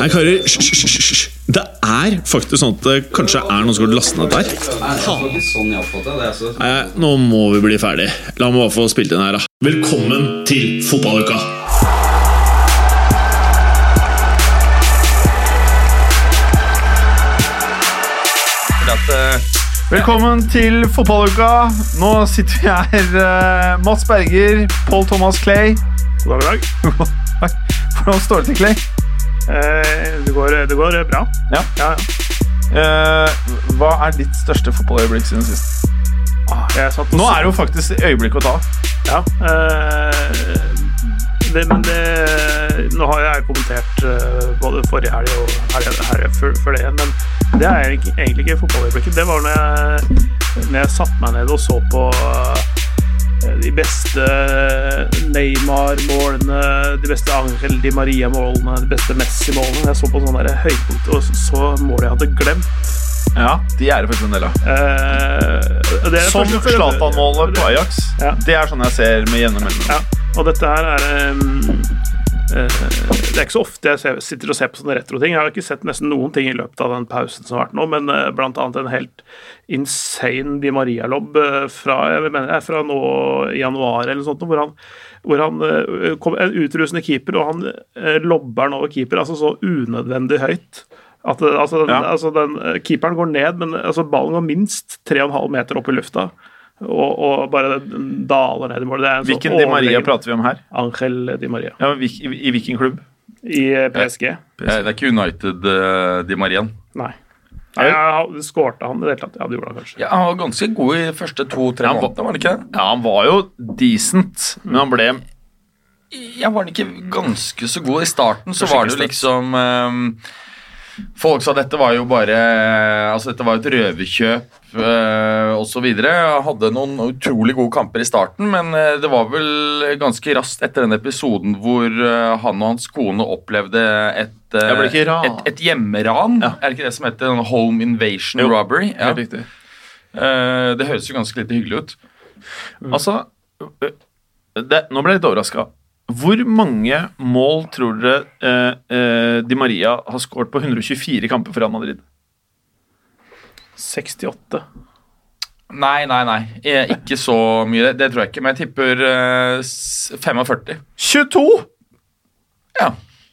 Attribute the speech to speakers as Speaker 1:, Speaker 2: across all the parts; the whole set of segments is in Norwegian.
Speaker 1: Nei, karer, hysj. Det er faktisk sånn at det kanskje er noen som har lastet ned der.
Speaker 2: Sånn det. Altså.
Speaker 1: Nei, nå må vi bli ferdig. La meg bare få spilt inn her, da. Velkommen til fotballuka!
Speaker 3: Velkommen til fotballuka. Nå sitter vi her, eh, Mats Berger, Pål Thomas Clay.
Speaker 4: God dag.
Speaker 3: Hvordan står det til, Clay?
Speaker 4: Eh, det, går, det går bra.
Speaker 3: Ja.
Speaker 4: Ja.
Speaker 3: Eh, hva er ditt største fotballøyeblikk siden sist?
Speaker 4: Ah,
Speaker 3: Nå er det jo faktisk øyeblikk å ta.
Speaker 4: Ja. Eh, det, men det Nå har jeg kommentert både forrige helg og helga helga før, det, men det er egentlig ikke fotballøyeblikket. Det var når jeg, når jeg satte meg ned og så på de beste Neymar-målene, de beste Angel Di Maria-målene, de beste Messi-målene. Jeg så på sånne høypunkt og så målet jeg hadde glemt.
Speaker 3: Ja, De er det faktisk en del av.
Speaker 4: Eh,
Speaker 3: Som Zlatan-målet på Ajax.
Speaker 4: Ja.
Speaker 3: Det er sånn jeg ser med jevne mellomrom.
Speaker 4: Ja, og dette her er um, eh, Det er ikke så ofte jeg sitter og ser på sånne retroting. Jeg har ikke sett nesten noen ting i løpet av den pausen som har vært nå, men blant annet en helt insane Di Maria-lobb eh, fra, fra nå i januar eller noe sånt, hvor han, hvor han eh, kom, En utrusende keeper, og han lobber den over keeper, altså så unødvendig høyt. At, altså, den,
Speaker 3: Ja.
Speaker 4: altså den, eh, keeperen går ned, men altså, ballen går minst 3,5 meter opp i lufta. Og, og bare daler ned i sånn
Speaker 3: Hvilken Di Maria prater vi om her?
Speaker 4: Angel Di Maria.
Speaker 3: Ja, I, I hvilken klubb?
Speaker 4: I eh, PSG?
Speaker 5: Eh, Det er ikke United uh, Di Marian.
Speaker 4: Nei. Nei, jeg skårte han i det hele tatt. Ja, det gjorde han kanskje.
Speaker 5: Ja, han var ganske god i første to-tre
Speaker 3: Ja, han var-
Speaker 5: månedene, var han ikke det?
Speaker 3: Ja, Han var jo decent, men han ble
Speaker 5: Ja, var han ikke ganske så god? I starten så var det jo liksom ehm, Folk sa dette var jo bare Altså dette var et røverkjøp eh, osv. Hadde noen utrolig gode kamper i starten, men eh, det var vel ganske raskt etter den episoden hvor eh, han og hans kone opplevde et, eh,
Speaker 3: det
Speaker 5: et, et hjemmeran.
Speaker 3: Ja.
Speaker 5: Er det ikke det som heter en home invasion
Speaker 3: Jo,
Speaker 5: robbery? Ja.
Speaker 3: Helt riktig.
Speaker 5: Eh, det høres jo ganske lite hyggelig ut.
Speaker 3: Altså øh, det, Nå ble jeg litt overraska. Hvor mange mål tror dere eh, eh, Di Maria har skåret på 124 kamper for Real Madrid?
Speaker 4: 68.
Speaker 5: Nei, nei, nei. Eh, Ikke så mye. Det, tror jeg ikke. Men jeg tipper eh, 45.
Speaker 3: 22!
Speaker 5: Ja.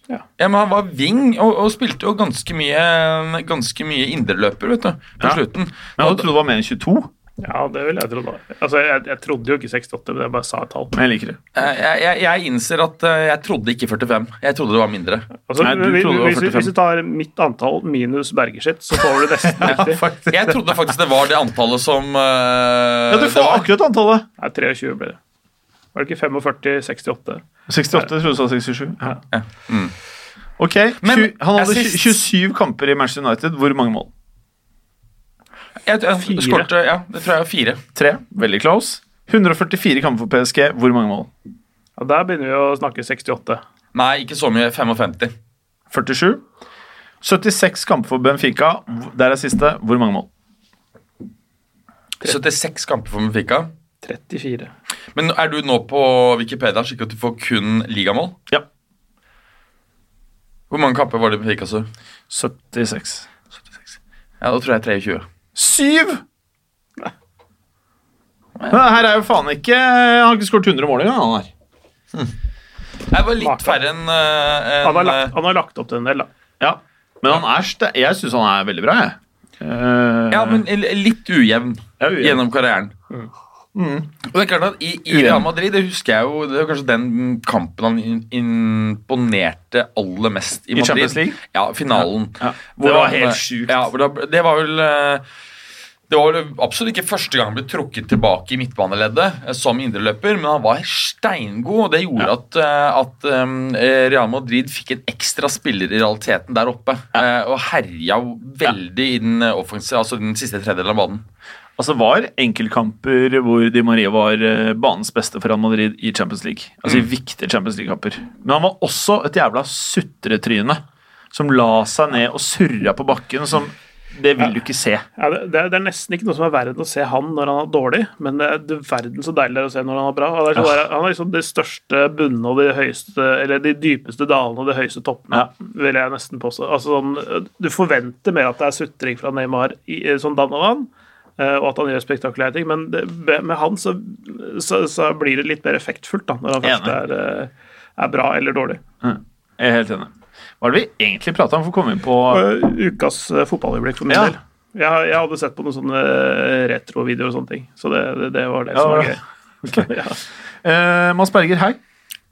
Speaker 4: Ja.
Speaker 5: ja, men han var wing og, og spilte jo ganske mye Ganske mye indreløper, vet du, på
Speaker 3: Ja.
Speaker 5: slutten.
Speaker 3: Men jeg trodde det var mer enn 22.
Speaker 4: Ja, det vil jeg tro, da. Altså, jeg, jeg trodde jo ikke 68, men jeg bare sa et tall.
Speaker 3: Men jeg liker det.
Speaker 5: Eh, Jeg, jeg, jeg innser at eh, jeg trodde ikke 45. Jeg trodde det var mindre.
Speaker 4: Altså,
Speaker 3: Nei, du
Speaker 4: hvis,
Speaker 3: trodde det var
Speaker 4: hvis, vi-
Speaker 3: 45.
Speaker 4: hvis du tar mitt antall minus Berger sitt, så får du nesten riktig.
Speaker 5: Jeg trodde faktisk det var det antallet som uh,
Speaker 3: Ja, du får akkurat antallet.
Speaker 4: Nei, 23 ble det. Var det ikke 45, 68?
Speaker 3: 68, jeg trodde du sa 67. Ja.
Speaker 5: Ja. Mm.
Speaker 3: Ok,
Speaker 5: Men
Speaker 3: Han hadde
Speaker 5: jeg
Speaker 3: 27 kamper i Manchester United. Hvor mange mål?
Speaker 5: Jeg, jeg,
Speaker 4: Fire.
Speaker 5: skårte, ja, det tror jeg er fire.
Speaker 3: Tre. Veldig close. 144 kamper for PSG. Hvor mange mål?
Speaker 4: Ja, der begynner vi å snakke 68.
Speaker 5: Nei, ikke så mye. 55.
Speaker 3: 47. 76 kamper for Benfica. Der er siste. Hvor mange mål?
Speaker 5: 76 kamper for Benfica.
Speaker 4: 34.
Speaker 5: Men er du nå på Wikipedia slik at du får kun ligamål?
Speaker 3: Ja.
Speaker 5: Hvor mange kamper var det Benfica så?
Speaker 3: 76.
Speaker 5: 76. Ja, da tror jeg 23.
Speaker 3: Syv! Men her er jo faen ikke Han har ikke skåret 100 mål engang, han her.
Speaker 5: Det var litt færre enn en,
Speaker 4: Han har lagt, han har lagt opp til en del, da.
Speaker 3: Ja. Men han er jeg syns han er veldig bra, jeg. Eh,
Speaker 5: Ja, men litt ujevn
Speaker 3: Ja, ujevn.
Speaker 5: gjennom karrieren. Og det er klart at I, i Real Madrid det husker jeg jo Det var kanskje den kampen han imponerte aller mest i
Speaker 3: I Champions League?
Speaker 5: Ja, finalen.
Speaker 3: Ja.
Speaker 5: Ja.
Speaker 3: Det var
Speaker 5: han,
Speaker 3: helt
Speaker 5: eh,
Speaker 3: sjukt.
Speaker 5: Ja, det var vel eh, det var absolutt ikke første gang han ble trukket tilbake i midtbaneleddet eh, som indreløper, men han var steingod, og det gjorde at, eh, at um, Real Madrid fikk en ekstra spiller i realiteten der oppe. Ja. Og herja veldig i den altså den siste tredjedelen av banen.
Speaker 3: Altså var enkeltkamper hvor Di Maria var banens beste for Real Madrid i Champions League. Altså i viktige Champions League-kamper. Men han var også et jævla sutretryne som la seg ned og surra på bakken. Som det vil du ikke se.
Speaker 4: Ja, det, det, er, nesten ikke noe som er verre enn å se han når han er dårlig, men det er det verden så deilig er å se når han er bra. Han er, så han er liksom de største bunnene og de høyeste Eller de dypeste dalene og de høyeste toppene, vil jeg nesten påstå. Altså, sånn, du forventer mer at det er sutring fra Neymar i, dann og vann, eh, og at han gjør spektakulære ting, men det, med han så, så, så blir det litt mer effektfullt da, når han først er, eh, er bra eller dårlig.
Speaker 3: Jeg er helt enig. Hva er det vi egentlig prata om for å komme inn på
Speaker 4: Ukas eh, fotballøyeblikk for min
Speaker 3: Ja.
Speaker 4: del. Jeg, jeg hadde sett på noen sånne eh, retrovideoer og sånne ting, så det, det, det var det som var
Speaker 3: Ja.
Speaker 4: gøy. ja.
Speaker 3: uh, Mads Berger, hei.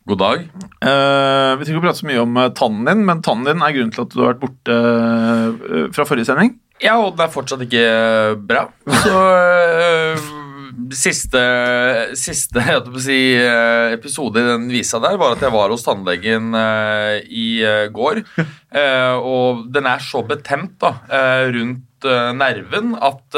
Speaker 5: God dag.
Speaker 3: Uh, vi trenger ikke å prate så mye om tannen din, men tannen din er grunnen til at du har vært borte uh, fra forrige sending.
Speaker 5: Ja, og den er fortsatt ikke bra. Så Siste, siste si, øh, episode i den visa der var at jeg var hos tannlegen øh, i øh, går. Eh, og den er så betent da, eh, rundt nerven at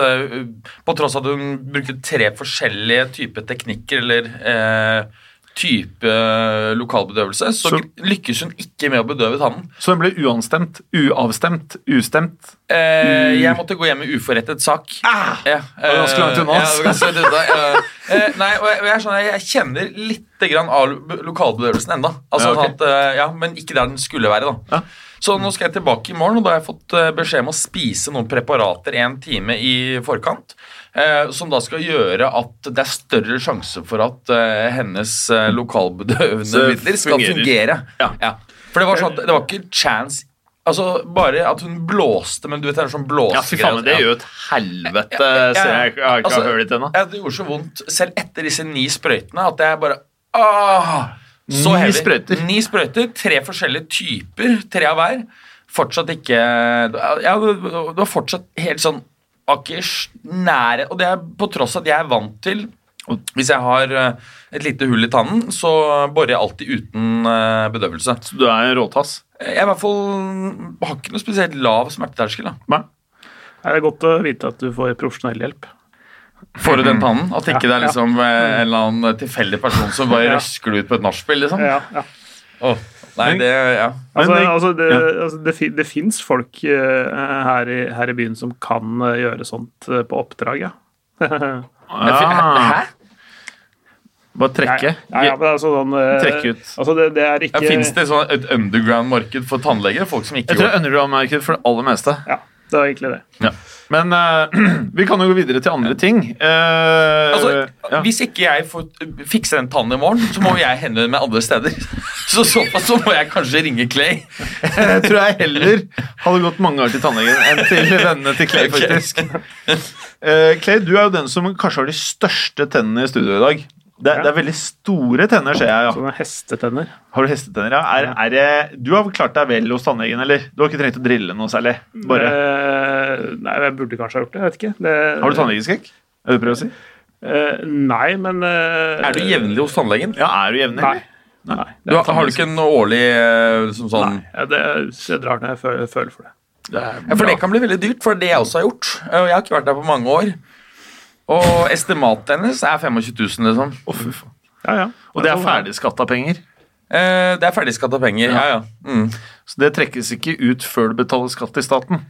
Speaker 5: på tross av at hun brukte tre forskjellige typer teknikker eller eh, type øh, lokalbedøvelse, så,
Speaker 3: Så-
Speaker 5: lykkes hun ikke med å bedøve tannen.
Speaker 3: Så hun ble uanstemt, uavstemt, ustemt.
Speaker 5: Eh, jeg måtte gå hjem med uforrettet sak.
Speaker 3: Ah!
Speaker 5: Ja,
Speaker 3: var ganske langt unna,
Speaker 5: ja, ganske langt unna, ja. Eh, nei, og jeg, jeg, er sånn, jeg kjenner litt grann av lokalbedøvelsen enda. Altså,
Speaker 3: Ja, okay.
Speaker 5: sånn at, eh, ja, men ikke der den skulle være. da.
Speaker 3: Ja.
Speaker 5: Så nå skal jeg tilbake i morgen, og da har jeg fått eh, beskjed om å spise noen preparater en time i forkant. Eh, som da skal gjøre at det er større sjanse for at eh, hennes eh, lokalbedøvende midler skal fungere.
Speaker 3: Ja.
Speaker 5: For det var sånn at det var ikke chance Altså, Bare at hun blåste, men du vet det er sånn blåsegreier.
Speaker 3: Ja, fy faen, det
Speaker 5: Ja.
Speaker 3: gjør jo et helvete.
Speaker 5: Ja, ja, ja.
Speaker 3: Jeg, har ikke
Speaker 5: Altså,
Speaker 3: hørt det ennå.
Speaker 5: Ja, det gjorde så vondt selv etter disse ni sprøytene at jeg bare Åh, så
Speaker 3: Ni
Speaker 5: heavy.
Speaker 3: sprøyter?
Speaker 5: Ni sprøyter, Tre forskjellige typer, tre av hver. Fortsatt ikke Ja, det var fortsatt helt sånn var ikke s- nære Og det er på tross av at jeg er vant til Hvis jeg har eh, et lite hull i tannen, så borer jeg alltid uten eh, bedøvelse.
Speaker 3: Så du er råtass.
Speaker 5: Jeg er i hvert fall har ikke noe spesielt lav smerteterskel.
Speaker 3: Nei.
Speaker 4: Det er godt å vite at du får profesjonell hjelp.
Speaker 5: Får du den tannen? At ikke det er
Speaker 4: liksom ja.
Speaker 5: eh, en eller annen tilfeldig person som bare
Speaker 4: Ja.
Speaker 5: røsker det ut på et nachspiel, liksom?
Speaker 4: Ja, ja.
Speaker 5: Åh, nei, det ja.
Speaker 4: Altså,
Speaker 3: Men det-
Speaker 4: altså, det,
Speaker 3: ja.
Speaker 4: altså, det, det fins folk uh, her, i, her i byen som kan uh, gjøre sånt uh, på oppdrag, ja.
Speaker 5: Hæ?
Speaker 3: Ah, bare trekke.
Speaker 4: Ja, ja, men altså, sånn,
Speaker 3: Trekke ut.
Speaker 4: Altså, det, det er
Speaker 5: Ja,
Speaker 4: ikke
Speaker 5: Fins det sånn et underground-marked for tannleger? Folk som ikke
Speaker 3: Jeg tror det er underground-marked for det aller meste.
Speaker 4: Ja, det var egentlig det.
Speaker 3: Men uh, vi kan jo gå videre til andre ting. Uh,
Speaker 5: Altså,
Speaker 3: ja.
Speaker 5: Hvis ikke jeg får fikse den tannen i morgen, så må jeg henvende meg andre steder. Så såpass så må jeg kanskje ringe Clay.
Speaker 3: Jeg tror jeg heller hadde gått mange år til tannlegen enn til vennene til Clay,
Speaker 5: faktisk.
Speaker 3: faktisk. Uh, Clay, du er jo den som kanskje har de største tennene i studio i dag. Det,
Speaker 4: Ja.
Speaker 3: det er veldig store tenner, ser jeg. ja.
Speaker 4: Sånne hestetenner.
Speaker 3: Har du hestetenner, ja? Er, er det, du har klart deg vel hos tannlegen, eller? Du har ikke trengt å drille noe særlig? Bare.
Speaker 4: Eh, nei, jeg burde kanskje ha gjort det. Jeg vet ikke. Det,
Speaker 3: Har du tannlegeskrekk? Er det du prøver å si?
Speaker 4: Eh, nei, men eh,
Speaker 5: Er du jevnlig hos tannlegen?
Speaker 3: Ja, er du jevnlig?
Speaker 4: Nei. nei nei
Speaker 5: Du,
Speaker 4: har,
Speaker 5: har du ikke en årlig liksom, sånn
Speaker 4: Nei, ja, det, jeg drar når jeg føler, føler for det.
Speaker 3: Det
Speaker 5: Ja, for det kan bli veldig dyrt, for det jeg også har gjort. Jeg har ikke vært der på mange år. Og estimatet hennes er 25 000, liksom.
Speaker 3: Faen.
Speaker 4: Ja, ja.
Speaker 3: Og det er
Speaker 4: sånn,
Speaker 3: ferdigskatta penger?
Speaker 5: Eh, det er ferdigskatta penger. Ja, ja. Mm.
Speaker 3: Så det trekkes ikke ut før du betaler skatt til staten?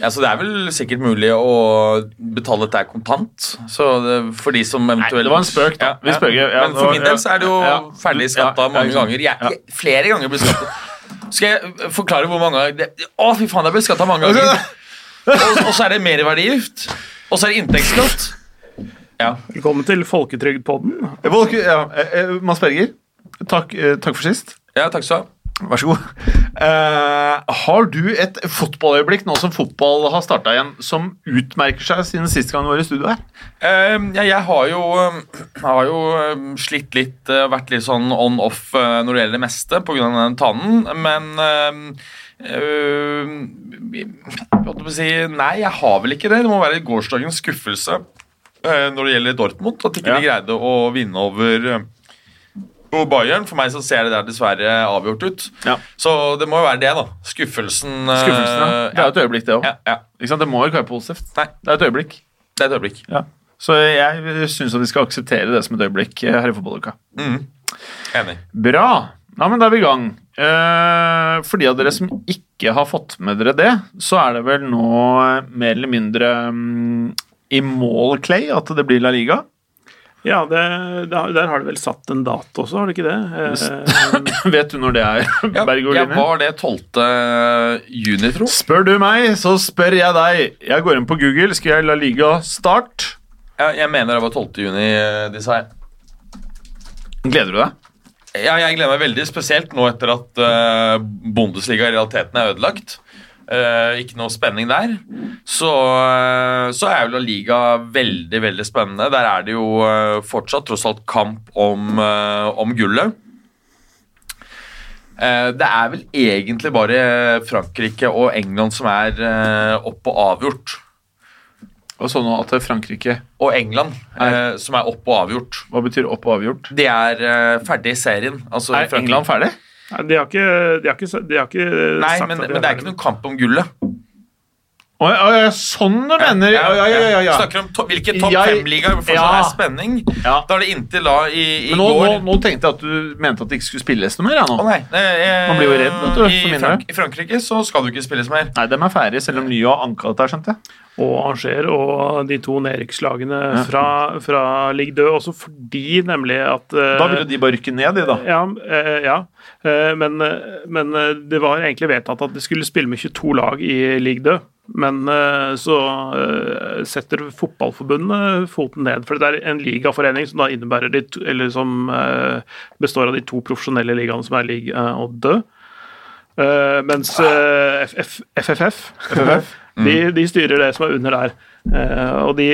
Speaker 5: ja. Så det er vel sikkert mulig å betale dette kontant. Så det, for de som eventuelt Nei,
Speaker 3: det var en spøk, da. Vi spøker, ja,
Speaker 5: Men for min del så er det jo
Speaker 3: ja.
Speaker 5: ferdig skatta
Speaker 3: Ja, ja,
Speaker 5: mange ganger. Jeg, jeg, flere ganger blir skattet. Skal jeg forklare hvor mange ganger det, Å, fy faen, jeg ble skatta mange ganger. Og, og så er det merverdiavgift. Og så er det inntektsskatt. Ja.
Speaker 4: Velkommen til Folketrygdpodden.
Speaker 3: Volk- Ja, eh, eh, Mads Berger, takk, eh, takk for sist.
Speaker 5: ja, takk skal du ha.
Speaker 3: Vær så god. Eh, har du et fotballøyeblikk nå som fotball har starta igjen, som utmerker seg siden sist gang du var i studio her?
Speaker 5: Eh, ja, jeg har jo, eh, har jo eh, slitt litt, eh, vært litt sånn on-off eh, når det gjelder det meste pga. den tannen, men eh, holdt si, Nei, jeg har vel ikke det. Det må være gårsdagens skuffelse uh, når det gjelder Dortmund. At ikke
Speaker 3: Ja.
Speaker 5: de greide å vinne over uh, Bayern. For meg så ser det der dessverre avgjort ut.
Speaker 3: Ja.
Speaker 5: Så det må jo være det, da. Skuffelsen.
Speaker 3: Skuffelsen, ja. Det er jo et øyeblikk, det òg.
Speaker 5: ja, ja.
Speaker 3: Det må jo ikke være positivt.
Speaker 5: Nei.
Speaker 3: Det er et øyeblikk.
Speaker 5: Det er et øyeblikk.
Speaker 3: Ja. Så jeg syns at vi skal akseptere det som et øyeblikk her i fotballuka.
Speaker 5: Mm. Enig.
Speaker 3: Bra. Ja, men da er vi i gang. Eh, for de av dere som ikke har fått med dere det, så er det vel nå eh, mer eller mindre um, i mål, Clay, at det blir La Liga.
Speaker 4: Ja, det, der, der har de vel satt en dato også, har de ikke det? Eh,
Speaker 3: Vet du når det er,
Speaker 5: Ja,
Speaker 3: Berg og
Speaker 5: jeg
Speaker 3: Line?
Speaker 5: var det 12. juni, tro.
Speaker 3: Spør du meg, så spør jeg deg. Jeg går inn på Google, Skal jeg La Liga start.
Speaker 5: Ja, jeg mener det var 12. juni eh, de sa.
Speaker 3: Gleder du deg?
Speaker 5: Ja, jeg gleder meg veldig, spesielt nå etter at uh, Bundesliga i realiteten er ødelagt. Uh, ikke noe spenning der. Så, uh, så er jo Liga veldig veldig spennende. Der er det jo uh, fortsatt tross alt kamp om, om gullet. Det er vel egentlig bare Frankrike og England som er oppe og avgjort.
Speaker 3: Og sånn at Frankrike
Speaker 5: Og England eh, som er opp og avgjort.
Speaker 3: Hva betyr opp og avgjort?
Speaker 5: De er eh, ferdig i serien. Altså,
Speaker 3: Er
Speaker 5: Frankrike-
Speaker 3: England ferdig?
Speaker 4: nei, de har ikke, de har ikke, de har ikke
Speaker 5: Nei,
Speaker 4: sagt
Speaker 5: men,
Speaker 4: at de
Speaker 5: men det er ikke noen kamp om gullet.
Speaker 3: Å oh, ja, sånn du mener? Ja, ja, ja, ja, ja.
Speaker 5: Snakker om to hvilke topp fem-liga fortsatt
Speaker 3: Ja.
Speaker 5: er spenning.
Speaker 3: Ja.
Speaker 5: Da er det inntil da i, i
Speaker 3: nå,
Speaker 5: går
Speaker 3: nå, nå tenkte jeg at du mente at det ikke skulle spilles noe mer. Ja,
Speaker 5: Å
Speaker 3: Oh,
Speaker 5: nei, eh,
Speaker 3: Man blir jo redd, vet du,
Speaker 5: I,
Speaker 3: for.
Speaker 5: Frank I Frankrike så skal det ikke spilles mer.
Speaker 3: Nei, de er ferdige, selv om Lyon har anka dette, skjønte jeg.
Speaker 4: og Angers og de to nedrykkslagene fra, fra Ligue 2, også fordi nemlig at eh,
Speaker 3: Da ville de bare rykke ned, de, da.
Speaker 4: Ja, eh, ja. Eh, men, eh, men eh, det var egentlig vedtatt at de skulle spille med 22 lag i Ligue 2. Men så setter fotballforbundet foten ned. For det er en ligaforening som da de som består av de to profesjonelle ligaene som er Ligue og 2. Eh, mens eh, F- FFF, de, de styrer det som er under der. Og de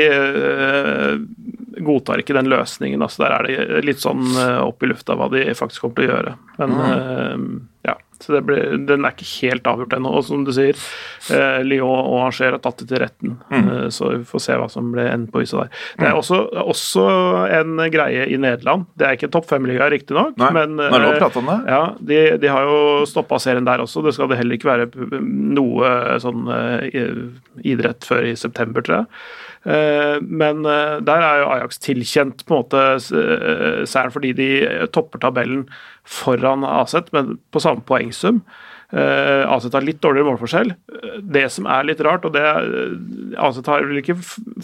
Speaker 4: godtar ikke den løsningen. Altså der er det litt sånn eh, opp i lufta hva de faktisk kommer til å gjøre. Men eh, ja, så det blir, den er ikke helt avgjort ennå. Og som du sier, eh, Lyon og Angers har tatt det til retten. Eh, så vi får se hva som ble enden på huset der. Det er også, også en greie i Nederland. Det er ikke topp fem-liga, riktignok, men ja, de, de har jo stoppa serien der også. Det skal det heller ikke være noe sånn idrett før i september, tror jeg. Eh, Men eh, der er jo Ajax tilkjent på en måte s- eh, fordi de topper tabellen foran Aset, men på samme poengsum. Uh, Aset har litt dårligere målforskjell. Det som er litt rart, og det Aset har vel ikke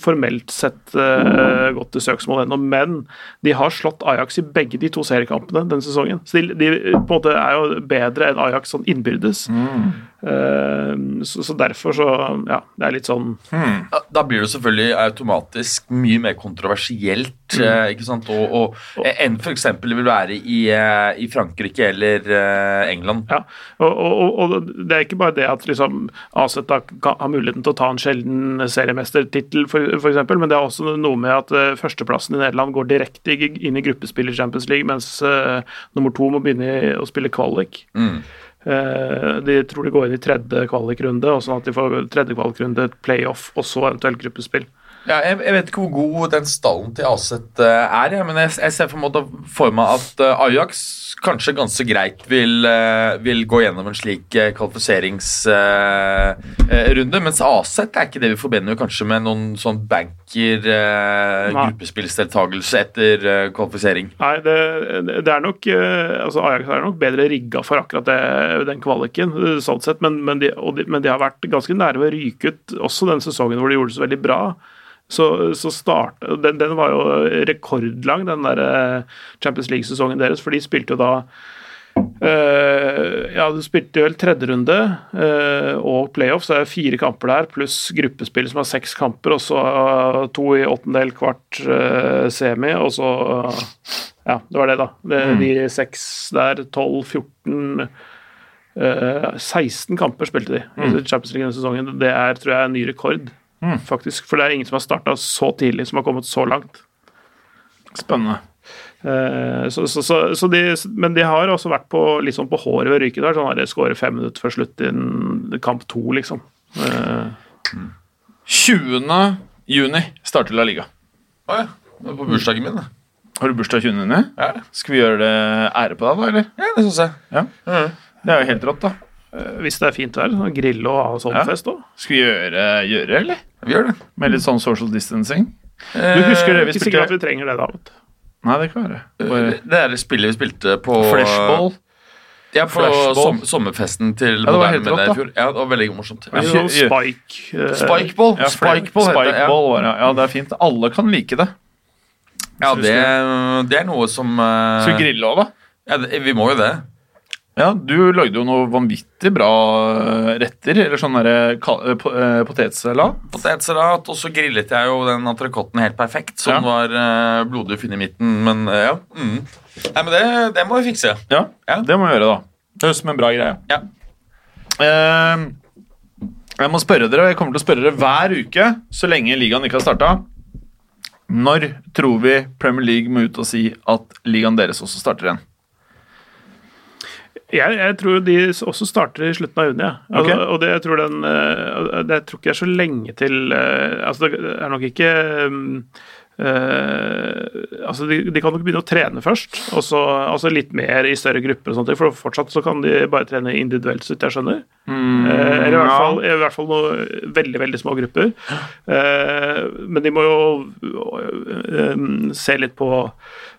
Speaker 4: formelt sett uh, gått til søksmål ennå, men de har slått Ajax i begge de to seriekampene denne sesongen. Så de, de på en måte er jo bedre enn Ajax sånn innbyrdes. Eh, så, så derfor så Ja, det er litt sånn
Speaker 5: Da, da blir det selvfølgelig automatisk mye mer kontroversielt mm. ikke sant? Og, og, eh, enn f.eks. det vil være i, eh, i Frankrike eller eh, England.
Speaker 4: Ja, og, og, og- det er ikke bare det at liksom Aset har muligheten til å ta en sjelden seriemestertittel, f.eks., men det er også noe med at eh, førsteplassen i Nederland går direkte inn i gruppespill i Champions League, mens uh, nummer to må begynne å spille kvalik.
Speaker 5: Mm.
Speaker 4: Eh, de tror de går inn i tredje kvalikrunde, og sånn at de får tredje kvalikrunde, playoff og så eventuelt gruppespill.
Speaker 5: Ja, jeg, jeg vet ikke hvor god den stallen til Aset eh, er, ja, men jeg, jeg ser for, måte for meg at eh, Ajax kanskje ganske greit vil, eh, vil gå gjennom en slik kvalifiseringsrunde, mens Aset er ikke det vi forbinder kanskje med noen sånn banker uh, etter kvalifisering.
Speaker 4: Nei, det, det er nok altså Ajax er nok bedre rigga for akkurat det, den kvaliken, sånn sett, men, men, de, de, men de har vært ganske nære ved å ryke ut også den sesongen hvor de gjorde det så veldig bra. Så, så start, den, den var jo rekordlang, den der eh, Champions League-sesongen deres, for de spilte jo da eh, ja, du spilte vel tredje runde eh, og playoff, så er det fire kamper der, pluss gruppespill som har seks kamper, og så to i åttendel, kvart eh, semi, og så Ja, det var det, da. Det, De seks der, 12, 14 eh, 16 kamper spilte de i Champions League denne sesongen. Det er, tror jeg, en ny rekord, faktisk. For det er ingen som har starta så tidlig, som har kommet så langt.
Speaker 3: Spennende.
Speaker 4: Eh, så, så, så, så de, men de har også vært på, litt sånn på håret ved ryket der. Sånn at de skårer fem minutter før slutt i kamp to, liksom. Eh,
Speaker 3: 20. juni starter La Liga.
Speaker 5: Å ja. Det var på bursdagen min, det.
Speaker 3: Har du bursdag 20. juni?
Speaker 5: Ja,
Speaker 3: Skal vi gjøre det ære på deg, da, eller?
Speaker 5: ja det syns jeg.
Speaker 3: Ja. Det er jo helt rått, da.
Speaker 4: Eh, hvis det er fint vær, sånn grille og ha sånn
Speaker 3: Ja.
Speaker 4: fest òg.
Speaker 3: Skal vi gjøre, gjøre eller?
Speaker 5: Vi gjør det.
Speaker 3: Med litt sånn social distancing? Du
Speaker 5: Eh,
Speaker 3: husker det vi
Speaker 4: Ikke sikkert at vi trenger det da. vet du.
Speaker 3: Nei, det kan være. Bare
Speaker 5: Det er det spillet vi spilte på
Speaker 3: flashball.
Speaker 5: Ja, på som, sommerfesten til
Speaker 3: det var
Speaker 5: Moderne
Speaker 3: helt rått, da.
Speaker 5: fjor. Ja, det var veldig morsomt. Ja.
Speaker 4: Eller
Speaker 3: Ja.
Speaker 4: sånn spike uh,
Speaker 5: Spikeball.
Speaker 3: Ja,
Speaker 5: Spikeball heter det. Ja.
Speaker 3: Spikeball var det. Ja, det er fint. Alle kan like det.
Speaker 5: Ja, det, det er noe som uh...
Speaker 3: Skal vi grille òg, da?
Speaker 5: Ja, det, vi må jo det.
Speaker 3: Ja, du lagde jo noe vanvittig bra eh, retter, eller sånn eh, eh, potetsalat.
Speaker 5: Potetsalat, og så grillet jeg jo den entrecôten helt perfekt, som
Speaker 3: Ja.
Speaker 5: var blodig fin i midten, men ja. Mm. Nei, men det, det må vi fikse.
Speaker 3: Ja,
Speaker 5: Ja.
Speaker 3: det må vi gjøre, da. Det høres ut som en bra greie.
Speaker 5: Ja.
Speaker 3: Eh, jeg må spørre dere, og jeg kommer til å spørre dere hver uke så lenge ligaen ikke har starta. Når tror vi Premier League må ut og si at ligaen deres også starter igjen?
Speaker 4: Jeg, jeg tror de også starter i slutten av juni. Ja. Altså,
Speaker 3: okay.
Speaker 4: Og det, jeg tror den eh, Det tror ikke jeg er så lenge til eh, Altså, det er nok ikke eh, altså de, de kan nok begynne å trene først, og så altså litt mer i større grupper. og sånt, For fortsatt så kan de bare trene individuelt, så vidt jeg skjønner. Eh, eller i hvert, fall, i hvert fall noen veldig veldig små grupper. Uh, men de må jo eh, se litt på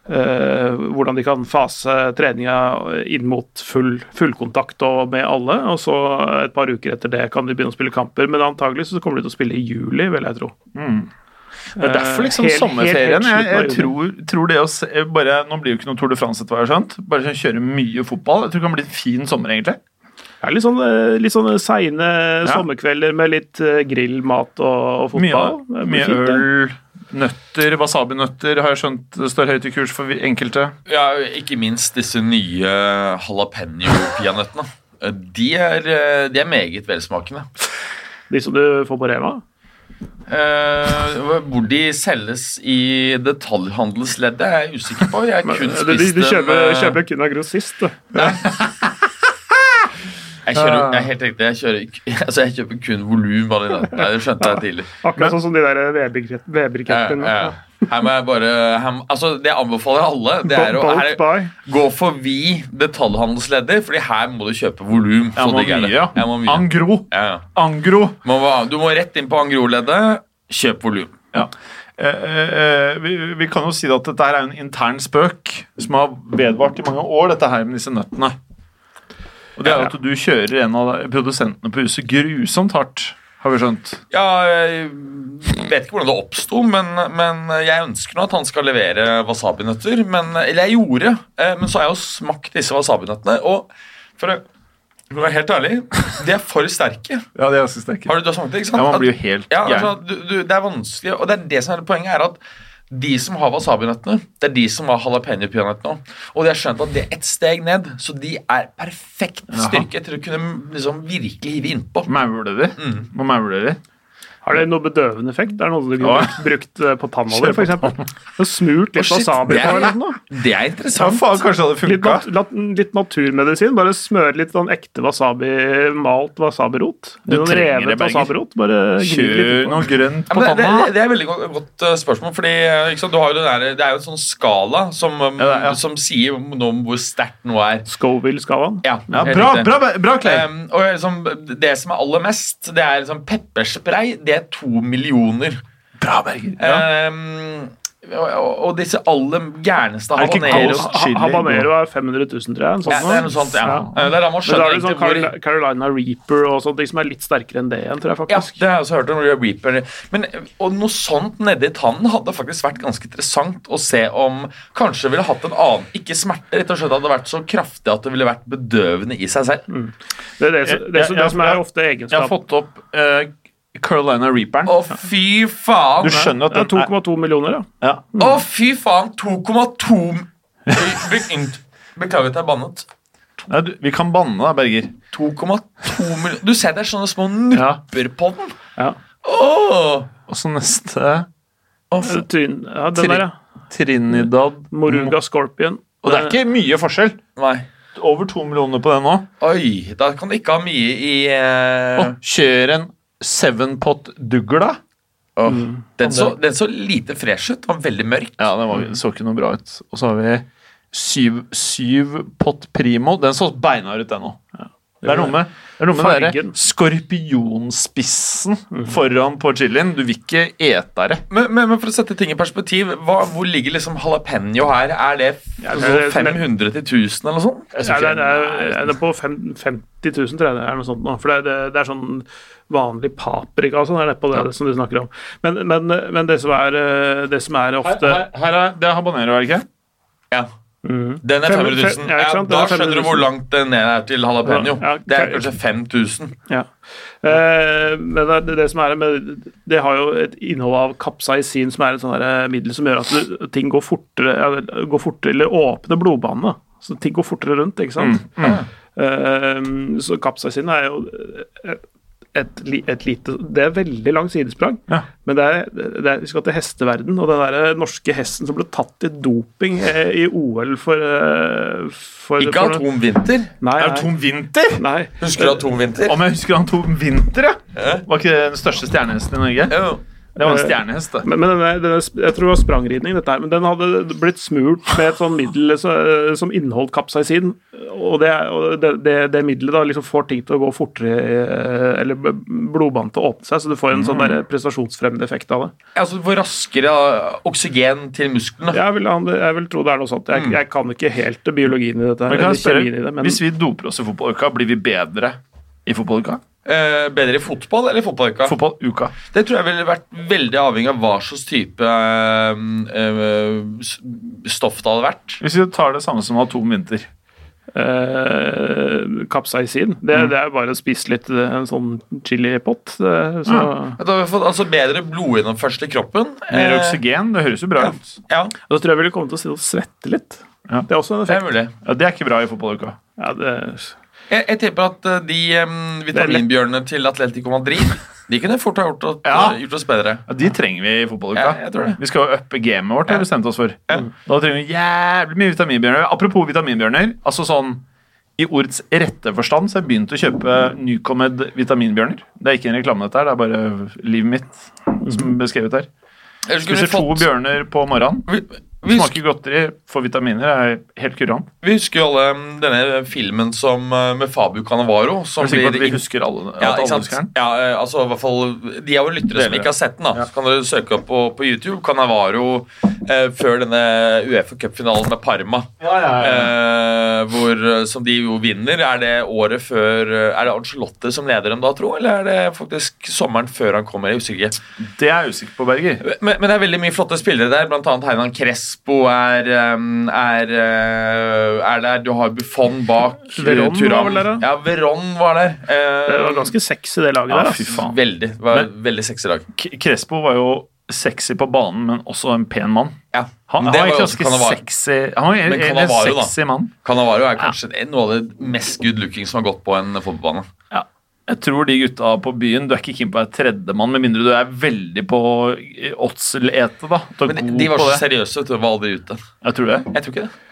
Speaker 4: hvordan de kan fase treninga inn mot full fullkontakt og med alle. Og så et par uker etter det kan de begynne å spille kamper. Men antagelig så kommer de til å spille i juli, vil jeg tro.
Speaker 3: Det er derfor liksom
Speaker 4: Helt- helt-
Speaker 3: sommerferien.
Speaker 4: helt
Speaker 3: Jeg, jeg tror, tror det å se, bare, Nå blir det jo ikke noe Tour de France, etter hva jeg har skjønt. Bare kjøre mye fotball. Jeg tror det kan bli en fin sommer, egentlig.
Speaker 4: Er litt sånn, eh, litt sånne seine
Speaker 3: Ja.
Speaker 4: sommerkvelder med litt eh, grill, mat og, og fotball.
Speaker 3: Mye,
Speaker 4: mye
Speaker 3: øl, nøtter, wasabinøtter har jeg skjønt står høyt i kurs for enkelte.
Speaker 5: Ja, ikke minst disse nye jalapeño-peanøttene. De, er, eh, de er meget velsmakende.
Speaker 4: De som du får på Rema.
Speaker 5: Uh, hvor de selges i detaljhandelsleddet, er jeg usikker på. Jeg har kun
Speaker 4: du,
Speaker 5: spist
Speaker 4: du kjøper,
Speaker 5: dem eh,
Speaker 4: kjøper kun av grossist, du.
Speaker 5: Jeg kjører, jeg er helt riktig, jeg, kjører, altså jeg kjøper kun volum av de der. Nei, Det skjønte jeg tidlig.
Speaker 4: Akkurat sånn som de der
Speaker 5: Ja,
Speaker 4: Weber-krettene.
Speaker 5: ja. Her må jeg bare her, Altså, Det jeg anbefaler alle, det er å her, gå forbi detaljhandelsledder, Fordi her må du kjøpe volum.
Speaker 3: Jeg må
Speaker 5: digg det.
Speaker 3: mye,
Speaker 5: må mye.
Speaker 3: Angro.
Speaker 5: Ja.
Speaker 3: Angro.
Speaker 5: Må, du må rett inn på Angro-leddet. Kjøp volum.
Speaker 3: Ja. Eh, eh, eh, vi, vi kan jo si at dette her er en intern spøk som har vedvart i mange år, dette her med disse nøttene. Og det er jo at du kjører en av produsentene på huset grusomt hardt, har vi skjønt.
Speaker 5: Ja, jeg vet ikke hvordan det oppsto, men, men jeg ønsker nå at han skal levere wasabinøtter. Men, eller jeg gjorde, eh, men så har jeg jo smakt disse wasabinøttene, og for å for å være helt ærlig, de er for sterke.
Speaker 3: Ja, de er også sterke.
Speaker 5: Har du, du har smakt det, ikke sant?
Speaker 3: Ja, man blir jo helt
Speaker 5: Ja, altså, du, du, det er vanskelig, og det er det som er poenget er at de som har wasabinøttene, det er de som har jalapeño-peanøttene. Og de har skjønt at det er ett steg ned, så de er perfekt styrke til å kunne liksom virkelig hive innpå.
Speaker 3: Maule de?
Speaker 5: Mm.
Speaker 3: Må maule de?
Speaker 4: Har det noe bedøvende effekt? Er det noe du
Speaker 3: Ja.
Speaker 4: kunne brukt, eh, på tanna
Speaker 3: Kjør
Speaker 4: di, f.eks.? Smurt litt wasabi på
Speaker 5: er-
Speaker 4: eller noe?
Speaker 5: Det er
Speaker 3: Ja,
Speaker 5: interessant.
Speaker 3: faen, kanskje det hadde
Speaker 4: Litt, nat litt naturmedisin. Bare smøre litt sånn ekte wasabi, malt wasabirot.
Speaker 3: Du
Speaker 4: Noen
Speaker 3: det,
Speaker 4: revet wasabirot. Bare
Speaker 3: Kjør noe
Speaker 4: på.
Speaker 3: grønt
Speaker 5: Ja,
Speaker 3: på
Speaker 5: men det,
Speaker 3: tanna.
Speaker 5: det, det er et veldig godt, godt eh, spørsmål, fordi eh, sant, du har jo den der, det er jo en sånn skala som, um,
Speaker 3: Ja, ja.
Speaker 5: som sier noe om hvor sterkt noe er.
Speaker 4: Scoville-skalaen.
Speaker 5: Ja,
Speaker 3: Ja, bra, bra, bra Clay.
Speaker 5: Um, og liksom, det som er aller mest, det er liksom pepperspray. Det er to millioner.
Speaker 3: Bra, Berger. Ja.
Speaker 5: Um, og, disse aller gærneste
Speaker 3: Er det
Speaker 5: habaneros.
Speaker 4: Habanero er 500 000, tror jeg. En sånn
Speaker 5: ja, Det er noe sånt, ja.
Speaker 4: Ja.
Speaker 5: Eh, Det er da man
Speaker 4: Men da er sånn
Speaker 5: egentlig
Speaker 4: Carol- Carolina Reaper og sånt, ting som er litt sterkere enn det igjen, tror jeg
Speaker 5: Ja, det har jeg også hørt om Reaper. Men, og noe sånt nedi tannen hadde faktisk vært ganske interessant å se om kanskje ville hatt en annen Ikke smerte, rett og slett hadde vært så kraftig at det ville vært bedøvende i seg selv.
Speaker 4: Det er det, som- det,
Speaker 3: Jeg-
Speaker 4: det som er ofte
Speaker 3: Jeg har fått opp eh, Carolina Reaperen.
Speaker 5: Å, fy faen!
Speaker 3: Du skjønner at
Speaker 4: det
Speaker 3: den er
Speaker 4: 2,2 millioner, ja.
Speaker 3: ja.
Speaker 5: Å, fy faen! 2,2 Beklager at jeg bannet.
Speaker 3: Nei, du, Vi kan banne da, Berger.
Speaker 5: 2,2 millioner Du ser det er sånne små
Speaker 3: Ja.
Speaker 5: nupper på den.
Speaker 4: ja.
Speaker 5: Åh!
Speaker 3: Og så neste
Speaker 5: fy-
Speaker 4: ja den der, ja.
Speaker 3: Trinidad.
Speaker 4: Moruga Scorpion.
Speaker 3: Og det er ikke mye forskjell.
Speaker 5: Nei.
Speaker 3: Over to millioner på den nå.
Speaker 5: Oi, da kan du ikke ha mye i uh...
Speaker 3: Oh, kjør en seven pot dugla.
Speaker 5: mm. den, så, den så lite fresh ut. Den var veldig mørk.
Speaker 3: Ja, den var, så ikke noe bra ut. Og så har vi syv, syv pot primo. Den så beinhard ut, den òg. Det er noe med, det er noe med den skorpionspissen foran på chilien. Du vil ikke ete det.
Speaker 5: Men, men, men for å sette ting i perspektiv, hva, hvor ligger liksom jalapeño her? Er det
Speaker 4: Ja, det-
Speaker 5: 500 til 1000 eller noe sånt?
Speaker 4: Ja, det, er, det, er, det er på fem, 50 000, tror jeg det er noe sånt nå. For det er, det, det er sånn vanlig paprika og sånn, er det på det som du snakker om. Men, men, men det som er, eh, det som er ofte
Speaker 3: her, her er, det er habanero, er det ikke?
Speaker 5: Ja.
Speaker 4: Mhm.
Speaker 5: Den er
Speaker 4: Fem-
Speaker 5: 500 000.
Speaker 4: ja,
Speaker 5: Ja, da
Speaker 4: er 500
Speaker 5: skjønner du hvor langt det ned er til jalapeño.
Speaker 4: Ja,
Speaker 5: det er kanskje 5000.
Speaker 4: Ja. Eh, men det, det, det som er med, det har jo et innhold av kapsaisin, som er et sånt middel som gjør at ting går fortere, går fortere eller åpner blodbanene. Så ting går fortere rundt, ikke sant. Eh, så kapsaisin er jo et, et lite Det er veldig langt sidesprang,
Speaker 3: Ja.
Speaker 4: men det er, det er, vi skal til hesteverden. Og den der norske hesten som ble tatt i doping eh, i OL for, eh, for
Speaker 5: Ikke
Speaker 4: for-
Speaker 5: Atom Vinter.
Speaker 4: Nei,
Speaker 3: Er det
Speaker 4: nei,
Speaker 3: Tom Vinter?
Speaker 4: nei.
Speaker 5: Husker du Atom Vinter?
Speaker 3: Om jeg husker Atom Tom Vinter, ja.
Speaker 5: Ja.
Speaker 3: Var ikke det den største stjernehesten i Norge?
Speaker 5: Jo.
Speaker 3: Det var en stjernehest, det.
Speaker 4: Men, men denne, denne, jeg tror det var sprangridning, dette her, men den hadde blitt smurt med et sånn middel så, som inneholdt kapsaisin. Og, det, og det, det, det middelet da liksom får ting til å gå fortere, eh, eller blodbanen til å åpne seg, så du får en sånn der prestasjonsfremmende effekt av det.
Speaker 5: Altså får raskere oksygen til musklene.
Speaker 4: Jeg vil, jeg vil tro det er noe sånt. Jeg, jeg kan ikke helt biologien i dette.
Speaker 3: Men Hvis vi doper oss i fotballuka, blir vi bedre i fotballuka?
Speaker 5: Eh, bedre i fotball eller fotballuka?
Speaker 3: Fotballuka.
Speaker 5: Det tror jeg ville vært veldig avhengig av hva slags type eh, eh, stoff det hadde vært.
Speaker 3: Hvis vi tar det samme som atomvinter.
Speaker 4: Eh, kapsaisin, det,
Speaker 3: Mm.
Speaker 4: det er bare å spise litt eh, en sånn chilipott. Så
Speaker 5: vi fått altså, bedre blodgjennomførsel i kroppen.
Speaker 3: Mer
Speaker 5: Eh,
Speaker 3: oksygen, det høres jo bra ut.
Speaker 5: Ja,
Speaker 4: da tror jeg vi ville komme til å svette litt.
Speaker 3: Ja.
Speaker 4: Det er også en effekt.
Speaker 5: det er mulig.
Speaker 3: Ja, Det er ikke bra i fotballuka.
Speaker 4: Ja, det,
Speaker 5: Jeg, jeg tipper at eh, de um, vitaminbjørnene til Atletico Madrid De kunne fort ha gjort, oss-
Speaker 3: Ja.
Speaker 5: gjort oss bedre.
Speaker 3: Ja, De trenger vi i fotballuka.
Speaker 5: Ja, jeg tror det.
Speaker 3: Vi skal jo uppe gamet vårt, har vi bestemt oss for.
Speaker 5: Ja.
Speaker 3: Da trenger vi jævlig mye vitaminbjørner. Apropos vitaminbjørner. altså sånn i ordets rette forstand så har jeg begynt å kjøpe Nycomed vitaminbjørner. Det er ikke en reklame, dette her, det er bare livet mitt som beskrevet her. Spiser
Speaker 5: fått...
Speaker 3: to bjørner på morgenen.
Speaker 5: Vi, husker,
Speaker 3: Smaker godteri, får vitaminer, er helt kurant.
Speaker 5: vi husker jo alle em, denne filmen som, eh, med Fabio Cannavaro. Som
Speaker 3: at vi husker alle,
Speaker 5: Ja, ikke
Speaker 3: alle husker den?
Speaker 5: Ja, eh, altså i hvert fall De av våre lyttere som ikke har sett den, da
Speaker 3: Ja.
Speaker 5: så kan dere søke opp på, på YouTube. Cannavaro eh, før denne Uefa Cup-finalen med Parma. Eh, hvor, som de jo vinner. Er det året før Er det Arncelotte som leder dem da, tro? Eller er det faktisk sommeren før han kommer? Jeg er usikker.
Speaker 3: Det er jeg usikker på, Berger.
Speaker 5: Men, men det er veldig mye flotte spillere der. Blant annet Heinan Crespo er, er, uh, er der. Du har Buffon bak. Veron
Speaker 4: Veron var vel der, da?
Speaker 5: Ja, Veron var der. Uh,
Speaker 4: det var ganske sexy, det laget
Speaker 3: Ja,
Speaker 4: der.
Speaker 3: fy faen.
Speaker 5: Veldig. Det var
Speaker 3: Men-
Speaker 5: veldig sexy lag.
Speaker 3: Crespo var jo sexy på banen, men også en pen mann.
Speaker 5: Ja.
Speaker 3: Han, han var ganske sexy Han var en, en, sexy mann.
Speaker 5: Canavaro er kanskje noe av det mest good looking som har gått på en fotballbane.
Speaker 3: Ja. Jeg tror de gutta på byen Du er ikke keen på å være tredjemann, med mindre du er veldig på odds-lete. da er
Speaker 5: Men de var så seriøse å var aldri ute.
Speaker 3: Jeg tror det.
Speaker 5: Jeg tror ikke det.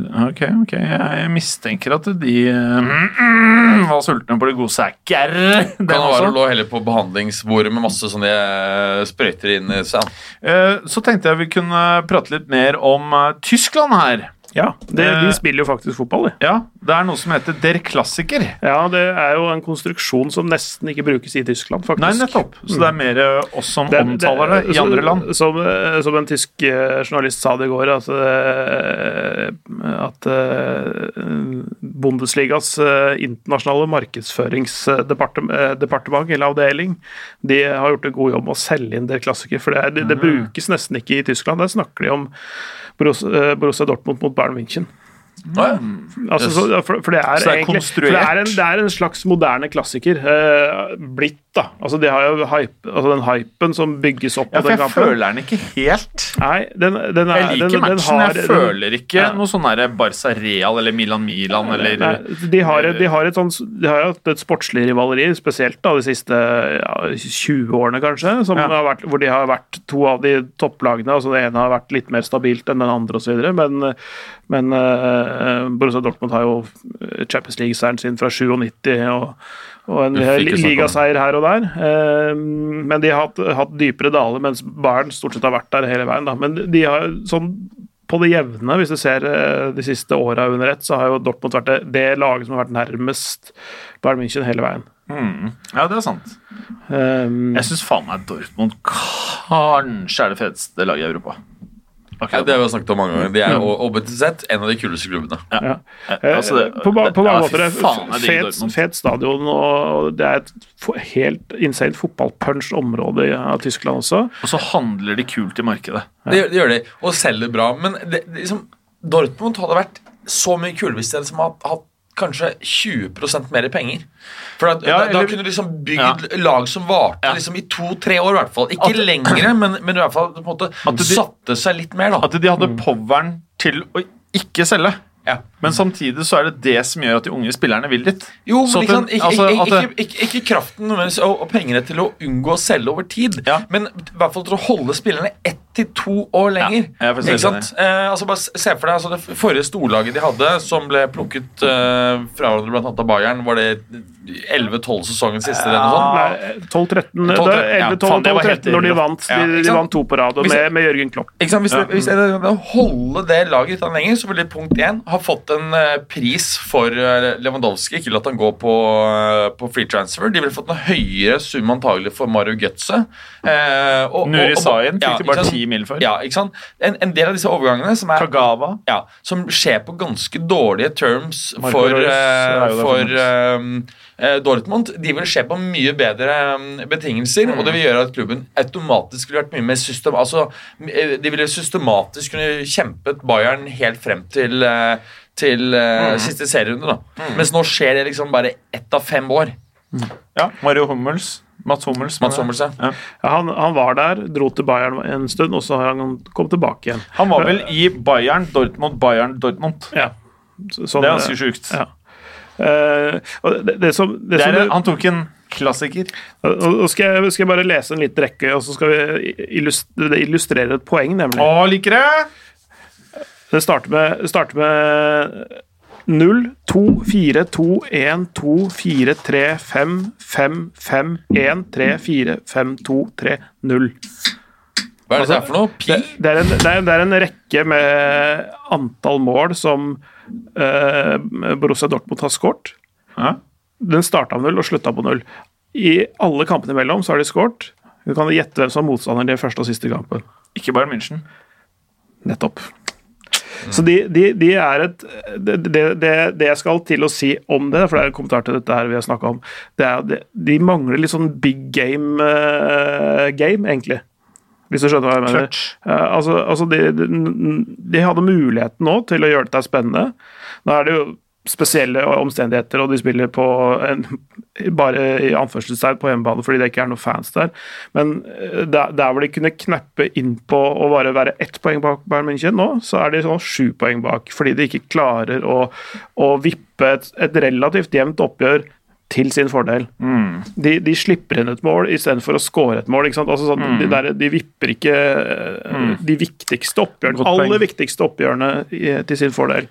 Speaker 3: Ok, ok. Jeg mistenker at de mm, var sultne på de gode sækker. Det
Speaker 5: kan
Speaker 3: være å
Speaker 5: lå heller på behandlingsbordet med masse sånne eh, sprøyter inn i seg.
Speaker 3: Eh, Så tenkte jeg vi kunne prate litt mer om eh, Tyskland her.
Speaker 4: Ja, det, De spiller jo faktisk fotball, de.
Speaker 3: Ja, Det er noe som heter Der Klassiker.
Speaker 4: Ja, det er jo en konstruksjon som nesten ikke brukes i Tyskland, faktisk.
Speaker 3: Nei, nettopp. Så det er mer eh, oss som
Speaker 4: Det-
Speaker 3: omtaler det i andre land.
Speaker 4: Som, eh, som en tysk eh, journalist sa det i går, at, at Bundesligas internasjonale markedsføringsdepartement, eller avdeling, de har gjort en god jobb med å selge inn Der klassiker. For det, er- det, det brukes nesten ikke i Tyskland. Der snakker de om Borussia, eh, Dortmund mot Bayern München.
Speaker 5: Å.
Speaker 4: Altså,
Speaker 5: Yes.
Speaker 4: så, for, for det er,
Speaker 3: det er
Speaker 4: egentlig det, er en, det er en slags moderne klassiker. Eh, blitt, da. Altså, de har jo hype, altså den hypen som bygges opp
Speaker 3: Ja, for jeg
Speaker 4: kampen.
Speaker 3: føler den ikke helt.
Speaker 4: Nei, den, den er,
Speaker 3: Jeg liker
Speaker 4: den, den
Speaker 3: matchen,
Speaker 4: har,
Speaker 3: jeg føler ikke
Speaker 4: ja.
Speaker 3: noe sånn Barca Real eller Milan Milan eller
Speaker 4: Nei, de har, de har et sånt De har hatt et sportslig rivaleri, spesielt da de siste ja, 20 årene, kanskje, som
Speaker 3: Ja.
Speaker 4: har vært, hvor de har vært to av de topplagene. altså Det ene har vært litt mer stabilt enn den andre, osv. Men, men uh, Borussia Dortmund har jo Champions League-seieren sin fra 97 og, og en ligaseier her og der. Uh, men de har hatt, hatt dypere daler, mens Bayern stort sett har vært der hele veien. Da. Men de har sånn på det jevne. Hvis du ser de siste åra under ett, så har jo Dortmund vært det, det laget som har vært nærmest Bayern München hele veien.
Speaker 3: Ja, det er sant.
Speaker 4: Um,
Speaker 3: Jeg syns faen meg Dortmund kanskje er det feteste laget i Europa.
Speaker 5: Ja, det har vi snakket om mange ganger. De er og OBTZ, en av de kuleste klubbene.
Speaker 4: ja.
Speaker 3: Eh, altså, det-
Speaker 4: på, ba- på mange måter er
Speaker 3: faen,
Speaker 4: fet, fet stadion, og det er et helt insane fotballpunch område av Tyskland også.
Speaker 3: Og så handler de kult i markedet.
Speaker 5: Det, gjør- det gjør de, og selger bra. Men det, det, liksom, Dortmund hadde vært så mye kulere hvis de liksom hadde hatt kanskje 20% mer penger. For da,
Speaker 3: Ja,
Speaker 5: da, da kunne du liksom bygd
Speaker 3: Ja.
Speaker 5: lag som varte
Speaker 3: Ja.
Speaker 5: liksom i to-tre år, i hvert fall. Ikke
Speaker 3: At-
Speaker 5: lengre, men, men i hvert fall på en måte
Speaker 3: de-
Speaker 5: satte seg litt mer, da.
Speaker 3: At de hadde poweren til å ikke selge.
Speaker 5: Ja.
Speaker 3: Men samtidig så er det det som gjør at de unge spillerne vil dit.
Speaker 5: Jo, men
Speaker 3: liksom,
Speaker 5: ikke,
Speaker 3: den-
Speaker 5: ikke,
Speaker 3: altså,
Speaker 5: ikke, ikke, ikke, kraften og, og pengene til å unngå å selge over tid,
Speaker 3: Ja.
Speaker 5: men i hvert fall til å holde spillerne ett til to år lenger.
Speaker 3: er
Speaker 5: ikke sant? Eh, altså bare se for deg altså Det forrige storlaget de hadde, som ble plukket eh, fra hverandre annet av Bayern, var det 11-12 sesongen siste? eller noe sånt?
Speaker 4: Nei, 12-13
Speaker 5: 12-13,
Speaker 3: ja,
Speaker 4: 11-12
Speaker 3: faen, det var
Speaker 4: 12-13 når de vant.
Speaker 5: Ja,
Speaker 4: De,
Speaker 5: ikke
Speaker 4: de vant to på rad, og med, med Jørgen Klopp.
Speaker 5: Ikke sant? Hvis, det, hvis det, holde det laget litt lenger, så ville punkt én ha fått en eh, pris for eh, Lewandowski. Ikke latt han gå på, eh, på free transfer. De ville fått en høyere sum antagelig for Mario Götze. Eh, og-
Speaker 3: Nuri Sahin
Speaker 5: ja,
Speaker 3: fikk de
Speaker 5: ikke
Speaker 3: bare ti mil for.
Speaker 5: Ja, ikke sant? En, en del av disse overgangene som er
Speaker 3: Kagawa.
Speaker 5: ja, som skjer på ganske dårlige terms
Speaker 3: Marco
Speaker 5: for,
Speaker 3: der
Speaker 5: for
Speaker 3: for
Speaker 5: um, Dortmund. De vil skje på mye bedre betingelser, betingelser, og det vil gjøre at klubben automatisk ville vært mye mer system... Altså, eh, de ville systematisk kunne kjempet Bayern helt frem til, eh, til mm. siste serierunde. da. Mens nå skjer det liksom bare ett av fem år.
Speaker 3: Ja, Mario Hummels. Mats Hummels.
Speaker 5: Mats. Hummels, ja.
Speaker 3: Ja.
Speaker 4: Ja, han, han var der, dro til Bayern en stund, og så har han kommet tilbake igjen.
Speaker 3: Han var vel i Bayern, Dortmund, Bayern, Dortmund.
Speaker 4: Ja. Så, sånn,
Speaker 3: Det er ganske sjukt.
Speaker 4: Ja. Eh, og det, det som, det
Speaker 3: Det
Speaker 4: som
Speaker 3: er, han tok en klassiker.
Speaker 4: og skal, jeg, skal jeg bare lese en liten rekke, og så skal vi illustrere, det et poeng, nemlig.
Speaker 3: Å, liker det!
Speaker 4: Det starter med, starter med 0, 2, 4, 2, 1, 2, 4, 3, 5, 5, 5, 1, 3, 4, 5, 2, 3, 0.
Speaker 5: Hva er det det er for noe? Pi?
Speaker 4: Det, det, er en, det, er, det er en rekke med antall mål som eh, Borussia Dortmund har skåret.
Speaker 3: Ja.
Speaker 4: Den starta på null og slutta på null. I alle kampene imellom så har de skåret. Du kan gjette hvem som er motstander i første og siste kampen.
Speaker 3: Ikke Bayern München.
Speaker 4: Nettopp. Så de, de, de er et det, det, det, det jeg skal til å si om det, for det er en kommentar til dette her vi har snakka om, det er at de mangler litt sånn big game, uh, game egentlig. Hvis du skjønner hva jeg mener. Altså, altså de, de, de hadde muligheten nå til å gjøre dette spennende. Nå er det jo spesielle omstendigheter, og de spiller på en, bare i anførselstegn på hjemmebane fordi det ikke er noen fans der. Men eh, der, der hvor de kunne kneppe inn på å bare være ett poeng bak Bayern München nå, så er de sånn sju poeng bak. Fordi de ikke klarer å, å vippe et, et relativt jevnt oppgjør til sin fordel. De, de slipper inn et mål istedenfor å score et mål. Altså sånn, de, der, de vipper ikke mm. de viktigste oppgjørene, aller viktigste oppgjørene i, til sin fordel.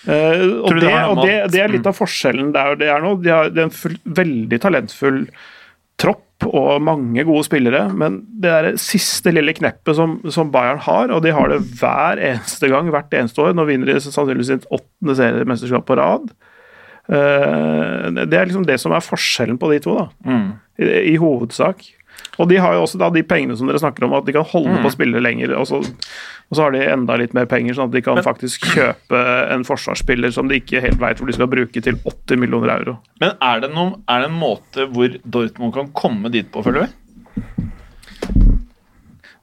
Speaker 4: Uh, og
Speaker 3: det
Speaker 4: det, og det, det er litt av forskjellen der det er nå. De har en full, veldig talentfull tropp og mange gode spillere, men det er det siste lille kneppet som, som Bayern har, og de har det hver eneste gang, hvert eneste år. Nå vinner de sannsynligvis sitt åttende seriemesterskap på rad. Eh, det er liksom det som er forskjellen på de to, da.
Speaker 3: Mm.
Speaker 4: I, I hovedsak. Og de har jo også da de pengene som dere snakker om, at de kan holde
Speaker 3: Mm.
Speaker 4: på spille lenger. Og så, og så har de enda litt mer penger, sånn at de kan faktisk kjøpe en forsvarsspiller som de ikke helt veit hvor de skal bruke til 80 millioner euro.
Speaker 3: Men er det, noen, er det en måte hvor Dortmund kan komme dit på, føler vi?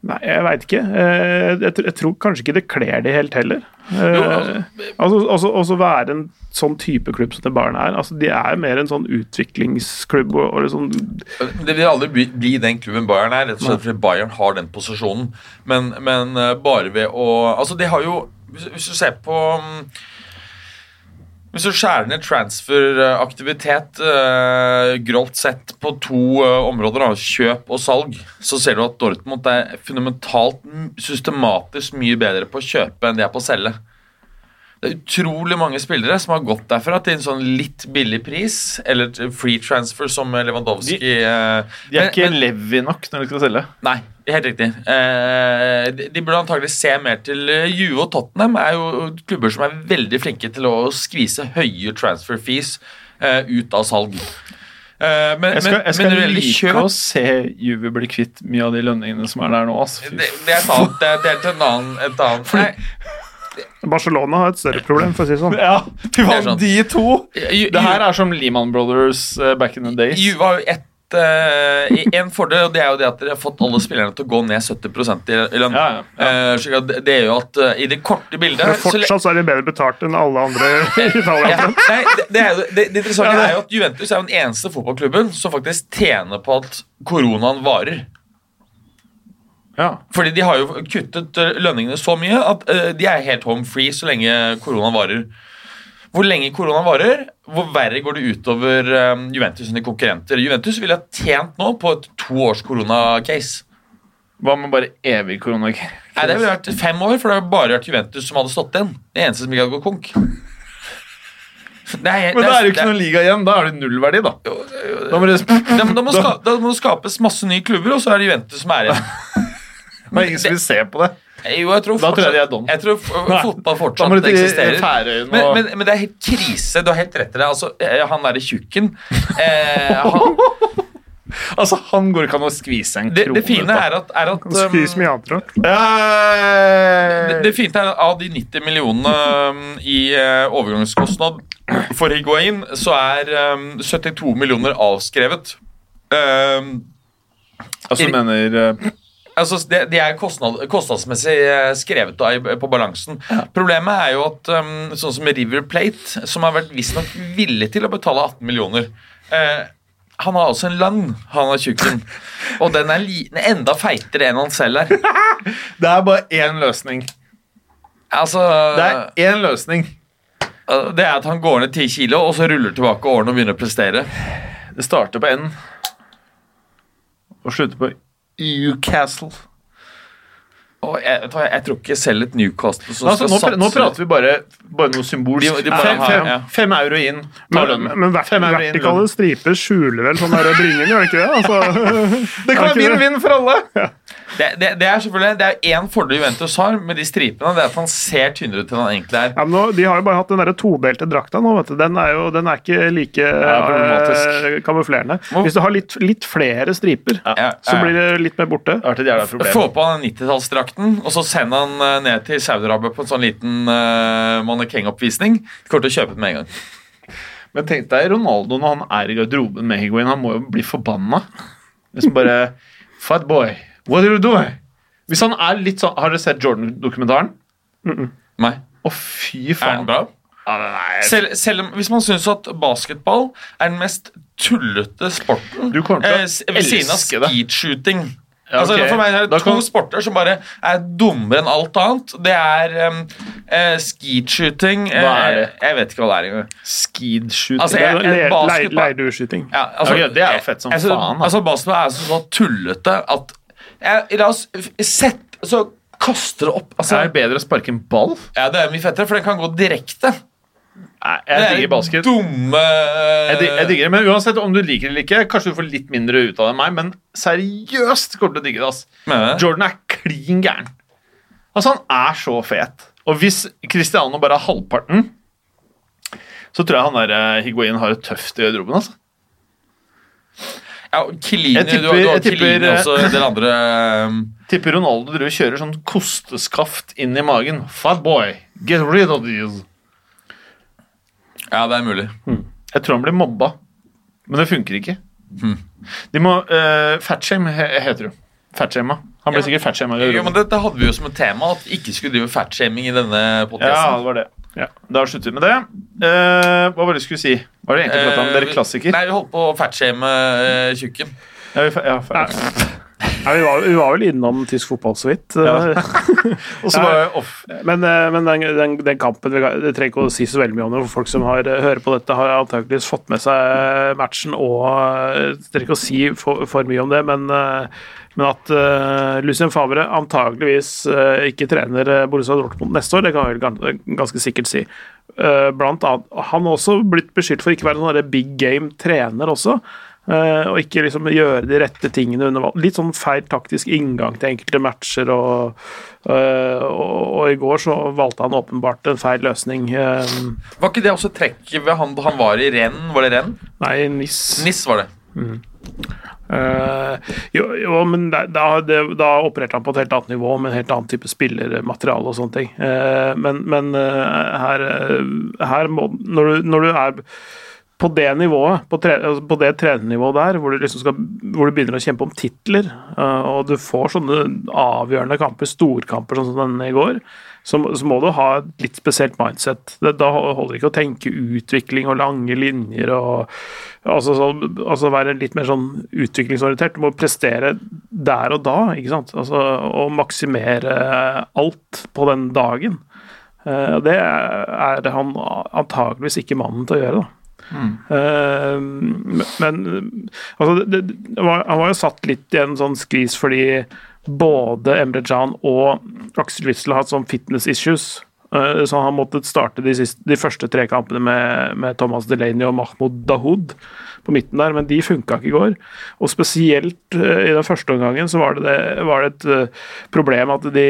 Speaker 4: Nei, jeg veit ikke. Eh, Jeg, jeg tror kanskje ikke det kler de helt heller. Eh,
Speaker 5: Jo, altså-
Speaker 4: altså, altså, også være en sånn type klubb som det Bayern er. Altså, de er mer en sånn utviklingsklubb. Og, og liksom,
Speaker 5: Det vil aldri bli, bli den klubben Bayern er, rett og slett fordi Bayern har den posisjonen. Men, men eh, bare ved å Altså, de har jo Hvis, hvis du ser på mm, Hvis du skjærer ned transferaktivitet eh, grovt sett på to eh, områder, da, kjøp og salg, så ser du at Dortmund er fundamentalt systematisk mye bedre på å kjøpe enn de er på å selge. Det er utrolig mange spillere som har gått derfra til en sånn litt billig pris, eller free transfer som Lewandowski. De,
Speaker 3: De er
Speaker 5: men-
Speaker 3: ikke
Speaker 5: men-
Speaker 3: Levi nok når de skal selge.
Speaker 5: Nei. Helt riktig. Eh, de, de burde antagelig se mer til eh, Juve og Tottenham. er jo klubber som er veldig flinke til å skvise høye transfer fees eh, ut av salg. Eh, men,
Speaker 3: Jeg skal,
Speaker 5: men,
Speaker 3: jeg skal
Speaker 5: men
Speaker 3: like
Speaker 5: kjøp
Speaker 3: å se Juve bli kvitt mye av de lønningene som er der nå. Altså.
Speaker 5: Det, det er annet, det er, det er til en annen, et annet Nei,
Speaker 4: Barcelona har et større problem, for å si det sånn.
Speaker 3: Ja, fy faen,
Speaker 5: sånn.
Speaker 3: de to! Det her er som Lehman Brothers back in the days.
Speaker 5: Juve har jo ett eh, en fordel, og det er jo det at dere har fått alle spillerne til å gå ned 70 i i lønn.
Speaker 3: Ja, ja, ja.
Speaker 5: uh, det- er gjør jo at uh, i det korte bildet
Speaker 4: Men fortsatt så er de bedre betalt enn alle andre i Italia.
Speaker 5: ja, nei, det, det, er jo, det, det interessante er jo at Juventus er jo den eneste fotballklubben som faktisk tjener på at koronaen varer.
Speaker 3: Ja.
Speaker 5: Fordi de har jo kuttet eh, lønningene så mye at eh, de er helt home free så lenge koronaen varer. Hvor lenge korona varer, hvor verre går det utover eh, Juventus sine konkurrenter. Juventus ville ha tjent nå på et to års koronacase.
Speaker 3: Hva med bare evig korona?
Speaker 5: Nei, Det ville vært fem år, for det har bare vært Juventus som hadde stått igjen. Det eneste som ikke hadde gått konk. Det er,
Speaker 3: Men da er det jo ikke noen liga igjen. Da er det nullverdi, da. Da må det,
Speaker 5: da, da, må ska, da må det skapes masse nye klubber, og så er det Juventus som er igjen.
Speaker 3: det er ingen som vil se på det.
Speaker 5: Jo, jeg tror
Speaker 3: Da tror jeg de er
Speaker 5: fortsatt- Jeg tror fotball fortsatt
Speaker 3: du
Speaker 5: eksisterer.
Speaker 3: Færøyene
Speaker 5: Men, men, men det er helt krise. Du har helt rett i det. Altså, eh, han derre tjukken eh, han,
Speaker 3: Altså, han går ikke an å skvise en
Speaker 5: det,
Speaker 3: krone
Speaker 5: det fine er at, er at um,
Speaker 4: mye annet
Speaker 5: det, det fine er at Av de 90 millionene um, i uh, overgangskostnad for Higuain, så er um, 72 millioner avskrevet. Um,
Speaker 3: Altså, du mener eh,
Speaker 5: Altså, det, de er kostnad, kostnadsmessig eh, skrevet da, på balansen. Problemet er jo at um, sånn som River Plate, som har vært visstnok villig til å betale 18 millioner eh, Han har altså en lønn, han har tjukken, og den er enda feitere enn han selv er.
Speaker 3: Det er bare én løsning.
Speaker 5: Altså,
Speaker 3: Det er én løsning.
Speaker 5: det er at han går ned 10 kilo, og så ruller tilbake årene og begynner å prestere.
Speaker 3: Det starter på N og slutter på Newcastle.
Speaker 5: Og jeg, jeg tror ikke selv et Newcastle som
Speaker 3: Altså,
Speaker 5: skal
Speaker 3: nå, satse nå prater vi bare, bare noe symbolsk.
Speaker 5: De- de bare
Speaker 3: fem,
Speaker 5: har-
Speaker 3: fem,
Speaker 5: ja.
Speaker 3: fem euro inn. Ta
Speaker 4: Men,
Speaker 3: lønnen.
Speaker 4: men vert,
Speaker 3: Fem euro inn,
Speaker 4: vertikale
Speaker 3: lønn.
Speaker 4: striper skjuler vel sånn der bringen, gjør det ikke det? Altså,
Speaker 3: Det kan være vinn-vinn for alle!
Speaker 5: Det, det, det er selvfølgelig Det er én fordel Juventus har med de stripene. Det er at han ser tynnere ut enn han egentlig er.
Speaker 4: ja, men nå, de har jo bare hatt den der todelte drakta nå. vet du. Den er jo den er ikke like
Speaker 3: problematisk.
Speaker 4: eh, kamuflerende. Hvis du har litt, litt flere striper,
Speaker 5: Ja,
Speaker 4: så blir det litt mer borte.
Speaker 5: Få på han 90-tallsdrakten, og så send han eh, ned til Saudi-Arabia på en sånn liten uh, mannekengoppvisning. Kommer til å kjøpe den med en gang.
Speaker 3: Men tenk deg Ronaldo når han er i garderoben med Higuain. Han må jo bli forbanna. Liksom bare Fat boy, what are you doing? Hvis han er litt sånn Har dere sett Jordan-dokumentaren?
Speaker 5: Nei.
Speaker 3: Å, fy
Speaker 5: Er den bra?
Speaker 3: Er-
Speaker 5: Selv, selv om, hvis man syns at basketball er den mest tullete sporten
Speaker 3: Du kommer til å
Speaker 5: eh, ved siden av skeetshooting
Speaker 3: Ja,
Speaker 5: altså. For meg er det
Speaker 3: Da
Speaker 5: to
Speaker 3: kan-
Speaker 5: sporter som bare er dummere enn alt annet. Det er um, uh, eh,
Speaker 3: Hva er det?
Speaker 5: Jeg vet ikke hva det er engang.
Speaker 3: Skid-shooting.
Speaker 5: Altså,
Speaker 4: Leirdueskyting.
Speaker 5: Ja, altså,
Speaker 3: okay, det er jo fett som
Speaker 5: jeg,
Speaker 3: faen.
Speaker 5: Altså, basketball er så, så tullete at jeg, La oss sette sett Så kaster det opp altså,
Speaker 3: er det bedre å sparke en ball?
Speaker 5: Ja, det er mye fettere, for den kan gå direkte.
Speaker 3: Nei, jeg
Speaker 5: er
Speaker 3: digger basket.
Speaker 5: Dumme
Speaker 3: Jeg, dig- jeg digger det, Men uansett om du liker det eller ikke, kanskje du får litt mindre ut av det enn meg, men seriøst kommer du til å digge det. ass.
Speaker 5: Mener?
Speaker 3: Jordan er klin gæren. Altså, han er så fet. Og hvis Cristiano bare er halvparten, så tror jeg han der eh, Higuain har det tøft i garderoben. altså.
Speaker 5: Ja, Kilini,
Speaker 3: Jeg tipper-
Speaker 5: du, har- du har
Speaker 3: tipper,
Speaker 5: Kilini
Speaker 3: eh,
Speaker 5: også, den andre um,
Speaker 3: Tipper Ronaldo driver kjører sånn kosteskaft inn i magen. Fat boy, get rid of these.
Speaker 5: Ja, det er mulig.
Speaker 3: Jeg tror han blir mobba, men det funker ikke.
Speaker 5: Hmm.
Speaker 3: De må uh, Fatshame heter du. Fatshama. Han blir
Speaker 5: Ja.
Speaker 3: sikkert fatshama.
Speaker 5: Ja, men Dette hadde vi jo som et tema, at ikke skulle drive fatshaming i denne
Speaker 3: Ja,
Speaker 5: podkasten.
Speaker 3: det var det. Da slutter vi med det. Eh, hva var det du skulle si? Hva var det egentlig pratet om? Dere klassiker?
Speaker 5: Nei, vi holdt på å fatshame uh, tjukken.
Speaker 3: Ja, vi, ja,
Speaker 4: Nei, vi, var, vi var vel innom tysk fotball så vidt.
Speaker 3: Ja. Og så var off.
Speaker 4: Men, eh, men den, den, den kampen vi- Det trenger ikke å si så veldig mye om det. for Folk som har, eh, hører på dette, har antakeligvis fått med seg matchen og eh, Det trenger ikke å si for, for mye om det, men, eh, men at uh, Lucien Favre antageligvis uh, ikke trener eh, Borussia Dortmund neste år, det kan jeg vel gan- ganske sikkert si. Uh, blant annet, Han har også blitt beskyldt for ikke å være noen big game-trener også. Og ikke liksom gjøre de rette tingene under valg. Litt sånn feil taktisk inngang til enkelte matcher. Og, og, og i går så valgte han åpenbart en feil løsning.
Speaker 5: Var ikke det også trekk ved han han var i renn? Var det renn?
Speaker 4: nei, NIS.
Speaker 5: NIS var det.
Speaker 4: Eh, jo, jo, men da, det, da opererte han på et helt annet nivå med en helt annen type spillermateriale og sånne ting. Uh, men men uh, her, her må når du, når du er på det nivået, på, tre, altså på det trenernivået der, hvor du, liksom skal, hvor du begynner å kjempe om titler, og du får sånne avgjørende kamper, storkamper sånn som denne i går, så, så må du ha et litt spesielt mindset. Det, da holder det ikke å tenke utvikling og lange linjer og altså, så, altså være litt mer sånn utviklingsorientert. Du må prestere der og da, ikke sant. Altså, og maksimere alt på den dagen. Eh, det er han antageligvis ikke mannen til å gjøre, da. Mm. men altså, det, det var, han var jo satt litt i en sånn skvis fordi både Emre Can og Aksel Witzel har hatt sånn fitness issues. Eh, så han måtte starte de, siste, de første tre kampene med, med Thomas Delaney og Mahmoud Dahoud på midten der, men de funka ikke i går. Og spesielt eh, i den første omgangen så var det, det, var det et eh, problem at de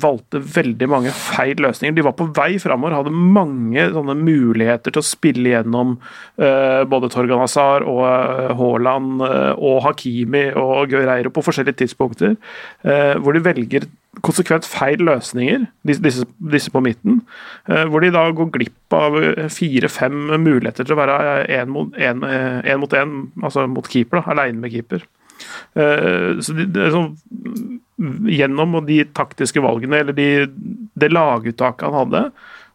Speaker 4: valgte veldig mange feil løsninger. De var på vei framover, hadde mange sånne muligheter til å spille gjennom uh, både Torgan Hazar og Haaland og Hakimi og Guerreiro på forskjellige tidspunkter, uh, hvor de velger konsekvent feil løsninger, disse, disse, på midten, eh, hvor de da går glipp av fire-fem muligheter til å være én én, mot én, altså mot keeper, da, alene med keeper. Eh, Så de, det er sånn, gjennom de taktiske valgene, eller de, det laguttaket han hadde,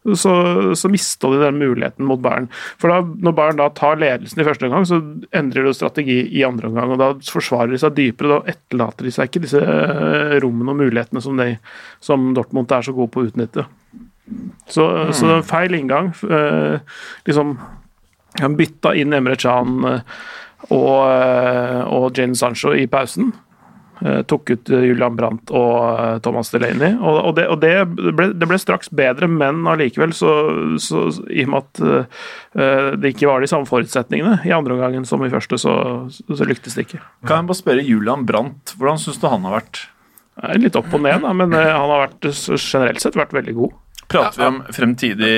Speaker 4: så, så mista de den muligheten mot Bayern. For da, når Bayern da tar ledelsen i første omgang, så endrer de strategi i andre omgang. og Da forsvarer de seg dypere. Da etterlater de seg ikke disse eh, rommene og mulighetene som, de, som Dortmund er så gode på å utnytte. Så, så det er feil inngang. eh, liksom Han bytta inn Emre Can eh, og, og Jane Sancho i pausen. Eh, tok ut eh, Julian Brandt og eh, Thomas Delaney. Og, og, det, og det, ble, det ble straks bedre, men allikevel, så, så i og med at det ikke var de samme forutsetningene i andre omgangen som i første, så, så lyktes det ikke.
Speaker 3: Kan jeg bare spørre Julian Brandt, hvordan syns du han har vært?
Speaker 4: Litt opp og ned, da, men han har vært, generelt sett vært veldig god.
Speaker 3: Prater vi om fremtidig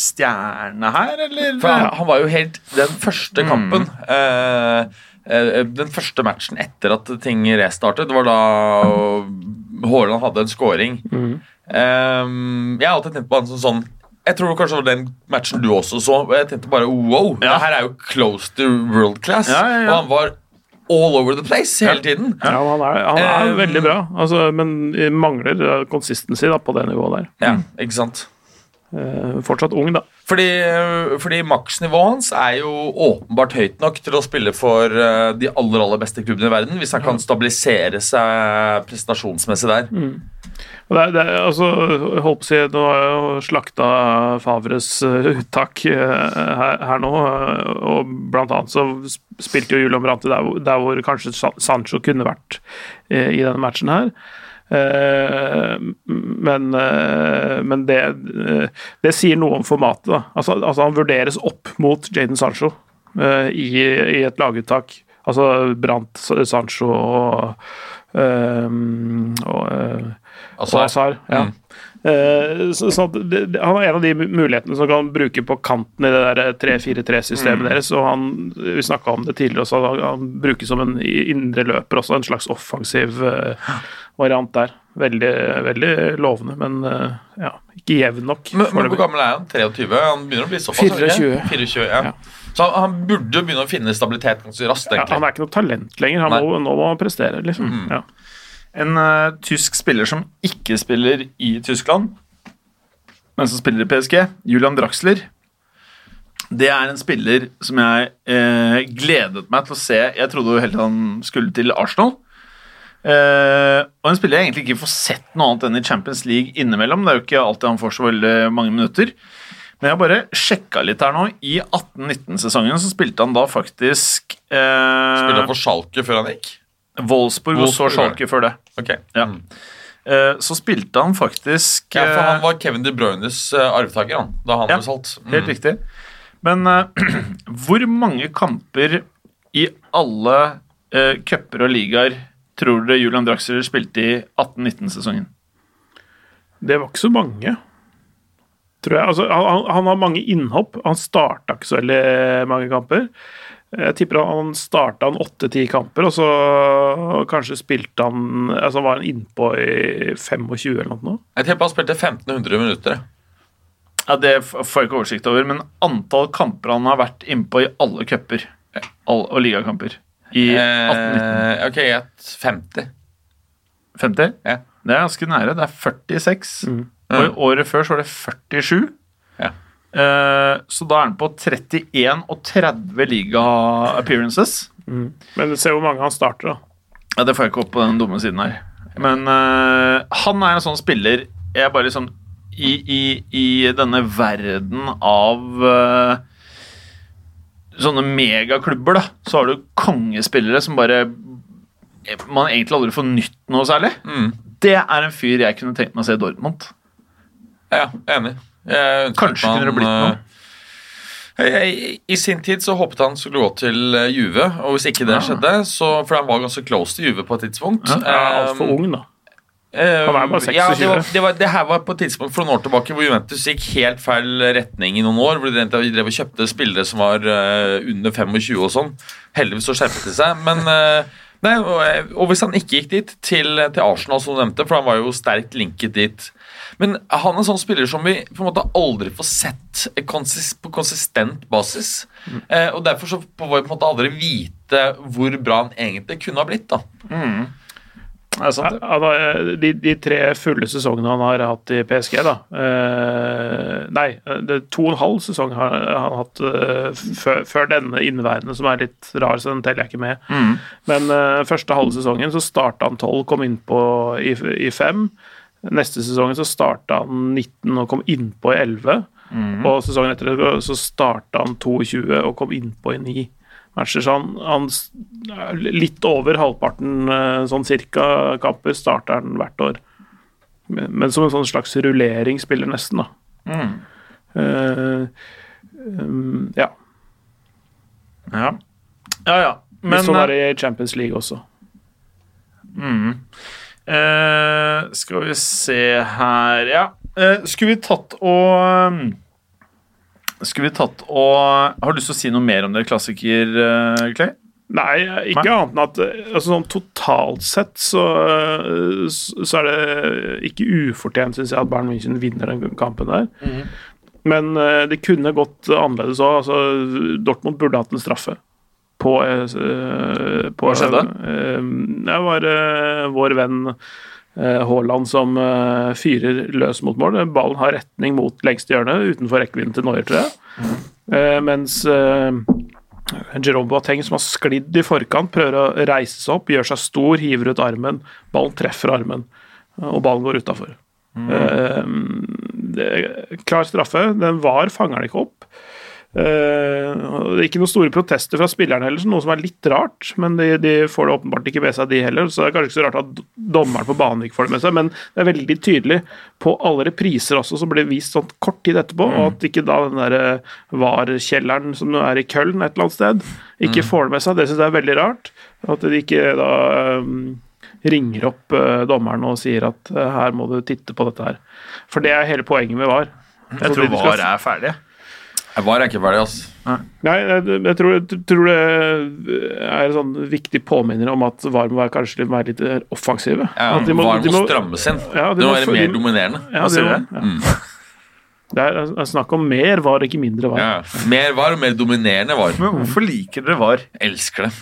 Speaker 3: stjerne her, eller?
Speaker 5: For han, han var jo helt Den første kampen mm. eh, Den første matchen etter at ting restartet, var da Haaland hadde en scoring. Eh, jeg har alltid tenkt på han som sånn Jeg tror kanskje det var den matchen du også så. Jeg tenkte bare wow,
Speaker 3: Ja.
Speaker 5: det her er jo close to world class.
Speaker 3: Ja, ja, ja.
Speaker 5: Og han var all over the place hele tiden.
Speaker 4: Ja, han er, han er
Speaker 5: um,
Speaker 4: veldig bra, altså, men mangler eh, consistency da, på det nivået der.
Speaker 5: Ja, ikke sant?
Speaker 4: Eh, fortsatt ung, da.
Speaker 5: Fordi, fordi maksnivået hans er jo åpenbart høyt nok til å spille for eh, de aller aller beste klubbene i verden, hvis han kan stabilisere seg prestasjonsmessig der.
Speaker 4: Og Det, er- det, er- altså, jeg på å si, Nå har jeg jo slakta Favres eh, uttak her, her nå, og blant annet så spilte jo Julian Brandt der, hvor- der hvor kanskje Sancho kunne vært i denne matchen her. Eh, men eh, men det, eh, det sier noe om formatet. Altså, altså Han vurderes opp mot Jaden Sancho i, i et laguttak. Altså Brandt, Sancho og, eh, og
Speaker 5: uh,
Speaker 4: og Azar. ja. Eh, så, så det, det, han er en av de mulighetene som kan bruke på kanten i det der 3-4-3-systemet deres. og han, Vi snakka om det tidligere også, han, han brukes som en indre løper også, en slags offensiv eh, variant der. Veldig, veldig lovende, men eh, ja, ikke jevn nok.
Speaker 5: men, men hvor gammel er han? 23? Han begynner å bli såpass? er det ikke?
Speaker 4: 24.
Speaker 5: 24 ja.
Speaker 4: Ja.
Speaker 5: Så han, han burde jo begynne å finne stabilitet ganske raskt.
Speaker 4: ja, han er ikke noe talent lenger. Han må, nå må han prestere, liksom.
Speaker 5: Mm.
Speaker 4: Ja.
Speaker 3: En uh, tysk spiller som ikke spiller i Tyskland, men som spiller i PSG, Julian Draxler. Det er en spiller som jeg eh, gledet meg til å se. Jeg trodde jo helt han skulle til Arsenal. Eh, og en spiller jeg egentlig ikke får sett noe annet enn i Champions League innimellom. Det er jo ikke alltid han får så veldig mange minutter. Men jeg har bare sjekka litt her nå. I 18-19-sesongen så spilte han da faktisk uh,
Speaker 5: Spilte han for Schalke før han gikk?
Speaker 3: Wolfsburg og så Schalke før det.
Speaker 5: Ok.
Speaker 3: Ja. Eh, så spilte han faktisk
Speaker 5: Ja, for han
Speaker 3: eh,
Speaker 5: var Kevin De Bruynes eh, arvtaker han, da han
Speaker 3: Ja,
Speaker 5: ble solgt. Mm.
Speaker 3: Helt riktig. Men eh, hvor mange kamper i alle uh, cuper og ligaer tror dere Julian Draxler spilte i 18-19-sesongen?
Speaker 4: Det var ikke så mange, tror jeg. Altså, han, han har mange innhopp. Han starta ikke så veldig mange kamper. Jeg tipper han starta han åtte-ti kamper, og så kanskje spilte han Altså var han innpå i 25 eller noe.
Speaker 5: Jeg tipper han spilte 1500 minutter.
Speaker 3: Ja, Det får jeg ikke oversikt over, men antall kamper han har vært innpå i alle cuper og ligakamper i 18-19
Speaker 5: Eh, ok, et 50.
Speaker 3: 50?
Speaker 5: Ja.
Speaker 3: Det er ganske nære. Det er 46. Og i året før så var det 47.
Speaker 5: Ja.
Speaker 3: Eh, så da er han på 31 og 30 liga-appearances.
Speaker 4: Men se hvor mange han starter, da.
Speaker 3: Ja, Det får jeg ikke opp på den dumme siden her. Men eh, han er en sånn spiller Jeg bare liksom I, i, i denne verden av eh, sånne megaklubber, da, så har du kongespillere som bare Man egentlig aldri får nytt noe særlig.
Speaker 5: Mm.
Speaker 3: Det er en fyr jeg kunne tenkt meg å se i Dortmund.
Speaker 5: Ja, enig.
Speaker 3: Kanskje
Speaker 5: man,
Speaker 3: kunne det blitt noe.
Speaker 5: eh, I sin tid så håpet han skulle gå til eh, Juve, og hvis ikke det skjedde, så, for han var ganske close til Juve på et tidspunkt
Speaker 3: Ja,
Speaker 4: Altfor
Speaker 5: Eh,
Speaker 4: ung, da.
Speaker 5: Eh,
Speaker 4: Han er bare 26.
Speaker 5: Ja, det, var, det, var, det her var på et tidspunkt for noen år tilbake hvor Juventus gikk helt feil retning i noen år. Hvor de drev og kjøpte spillere som var eh, under 25 og sånn. Heldigvis så skjerpet de seg. Men eh, nei, og, hvis han ikke gikk dit, til, til Arsenal, som du nevnte, for han var jo sterkt linket dit Men han er en sånn spiller som vi på en måte aldri får sett på konsistent basis. Eh, og derfor så får vi på en måte aldri vite hvor bra han egentlig kunne ha blitt. da.
Speaker 3: Det er sant, det.
Speaker 4: Han har, de, de tre fulle sesongene han har hatt i PSG, da eh, Nei, det to og en halv sesong har han hatt eh, før, før denne inneværende, som er litt rar, så den teller jeg ikke med. Men eh, første halve sesongen så starta han 12, kom innpå i, i 5. Neste sesongen så starta han 19 og kom innpå i 11. Og sesongen etter det så starta han 22 og kom innpå i 9 matcher. Så han, han litt over halvparten eh, sånn cirka kamper starter han hvert år. Men, men som en sånn slags rulleringsspiller, nesten, da. Eh, um, ja.
Speaker 3: Ja. ja, ja.
Speaker 4: Men
Speaker 3: Men
Speaker 4: sånn
Speaker 3: eh,
Speaker 4: er det i Champions League også.
Speaker 3: Eh, skal vi se her Ja. uh, skulle vi tatt og um, Skulle vi tatt og Har du lyst til å si noe mer om det, klassiker, uh, Clay?
Speaker 4: Nei, ikke
Speaker 3: Nei.
Speaker 4: annet enn at eh, altså, sånn totalt sett så, eh, så er det ikke ufortjent, syns jeg, at Bayern München vinner den kampen der.
Speaker 3: Mhm.
Speaker 4: Men eh, det kunne gått annerledes òg. Altså, Dortmund burde hatt en straffe. På, eh, på
Speaker 3: Hva skjedde?
Speaker 4: eh, det var eh, vår venn eh, Haaland som eh, fyrer løs mot mål. Ballen har retning mot lengste hjørne, utenfor rekkevidden til Noyer, tror jeg. Eh, mens eh, Jerome Boateng, som har sklidd i forkant, prøver å reise seg opp, gjør seg stor, hiver ut armen. Ballen treffer armen, og ballen går utafor. klar straffe. Den var fanger den ikke opp. Og det er ikke noen store protester fra spillerne heller, noe som er litt rart. Men de, de får det åpenbart ikke med seg, de heller. Så det er kanskje ikke så rart at dommeren på banen ikke får det med seg. Men det er veldig tydelig på alle repriser også, som ble vist sånn kort tid etterpå, og at ikke da den der eh, VAR-kjelleren som nå er i Køln et eller annet sted, ikke får det med seg. Det syns jeg er veldig rart. At de ikke da um, ringer opp uh, dommeren og sier at uh, her må du titte på dette her. For det er hele poenget med VAR.
Speaker 3: Jeg tror
Speaker 4: skal-
Speaker 3: VAR er ferdig.
Speaker 5: Jeg var ikke ferdig, altså.
Speaker 4: Nei, jeg, jeg tror, jeg tror det er en sånn viktig påminner om at VAR må være, kanskje litt- være litt offensive.
Speaker 5: Ja,
Speaker 4: At de må-
Speaker 5: var
Speaker 4: de
Speaker 5: må
Speaker 4: må-
Speaker 5: strammes inn.
Speaker 4: Ja, de
Speaker 5: det må
Speaker 4: må
Speaker 5: være mer
Speaker 4: de-
Speaker 5: dominerende.
Speaker 4: Ja,
Speaker 3: Hva
Speaker 4: det, ja. det er er snakk om mer VAR, ikke mindre VAR.
Speaker 5: Ja. Mer var og mer dominerende var.
Speaker 3: Men hvorfor liker dere VAR?
Speaker 5: Elsker det.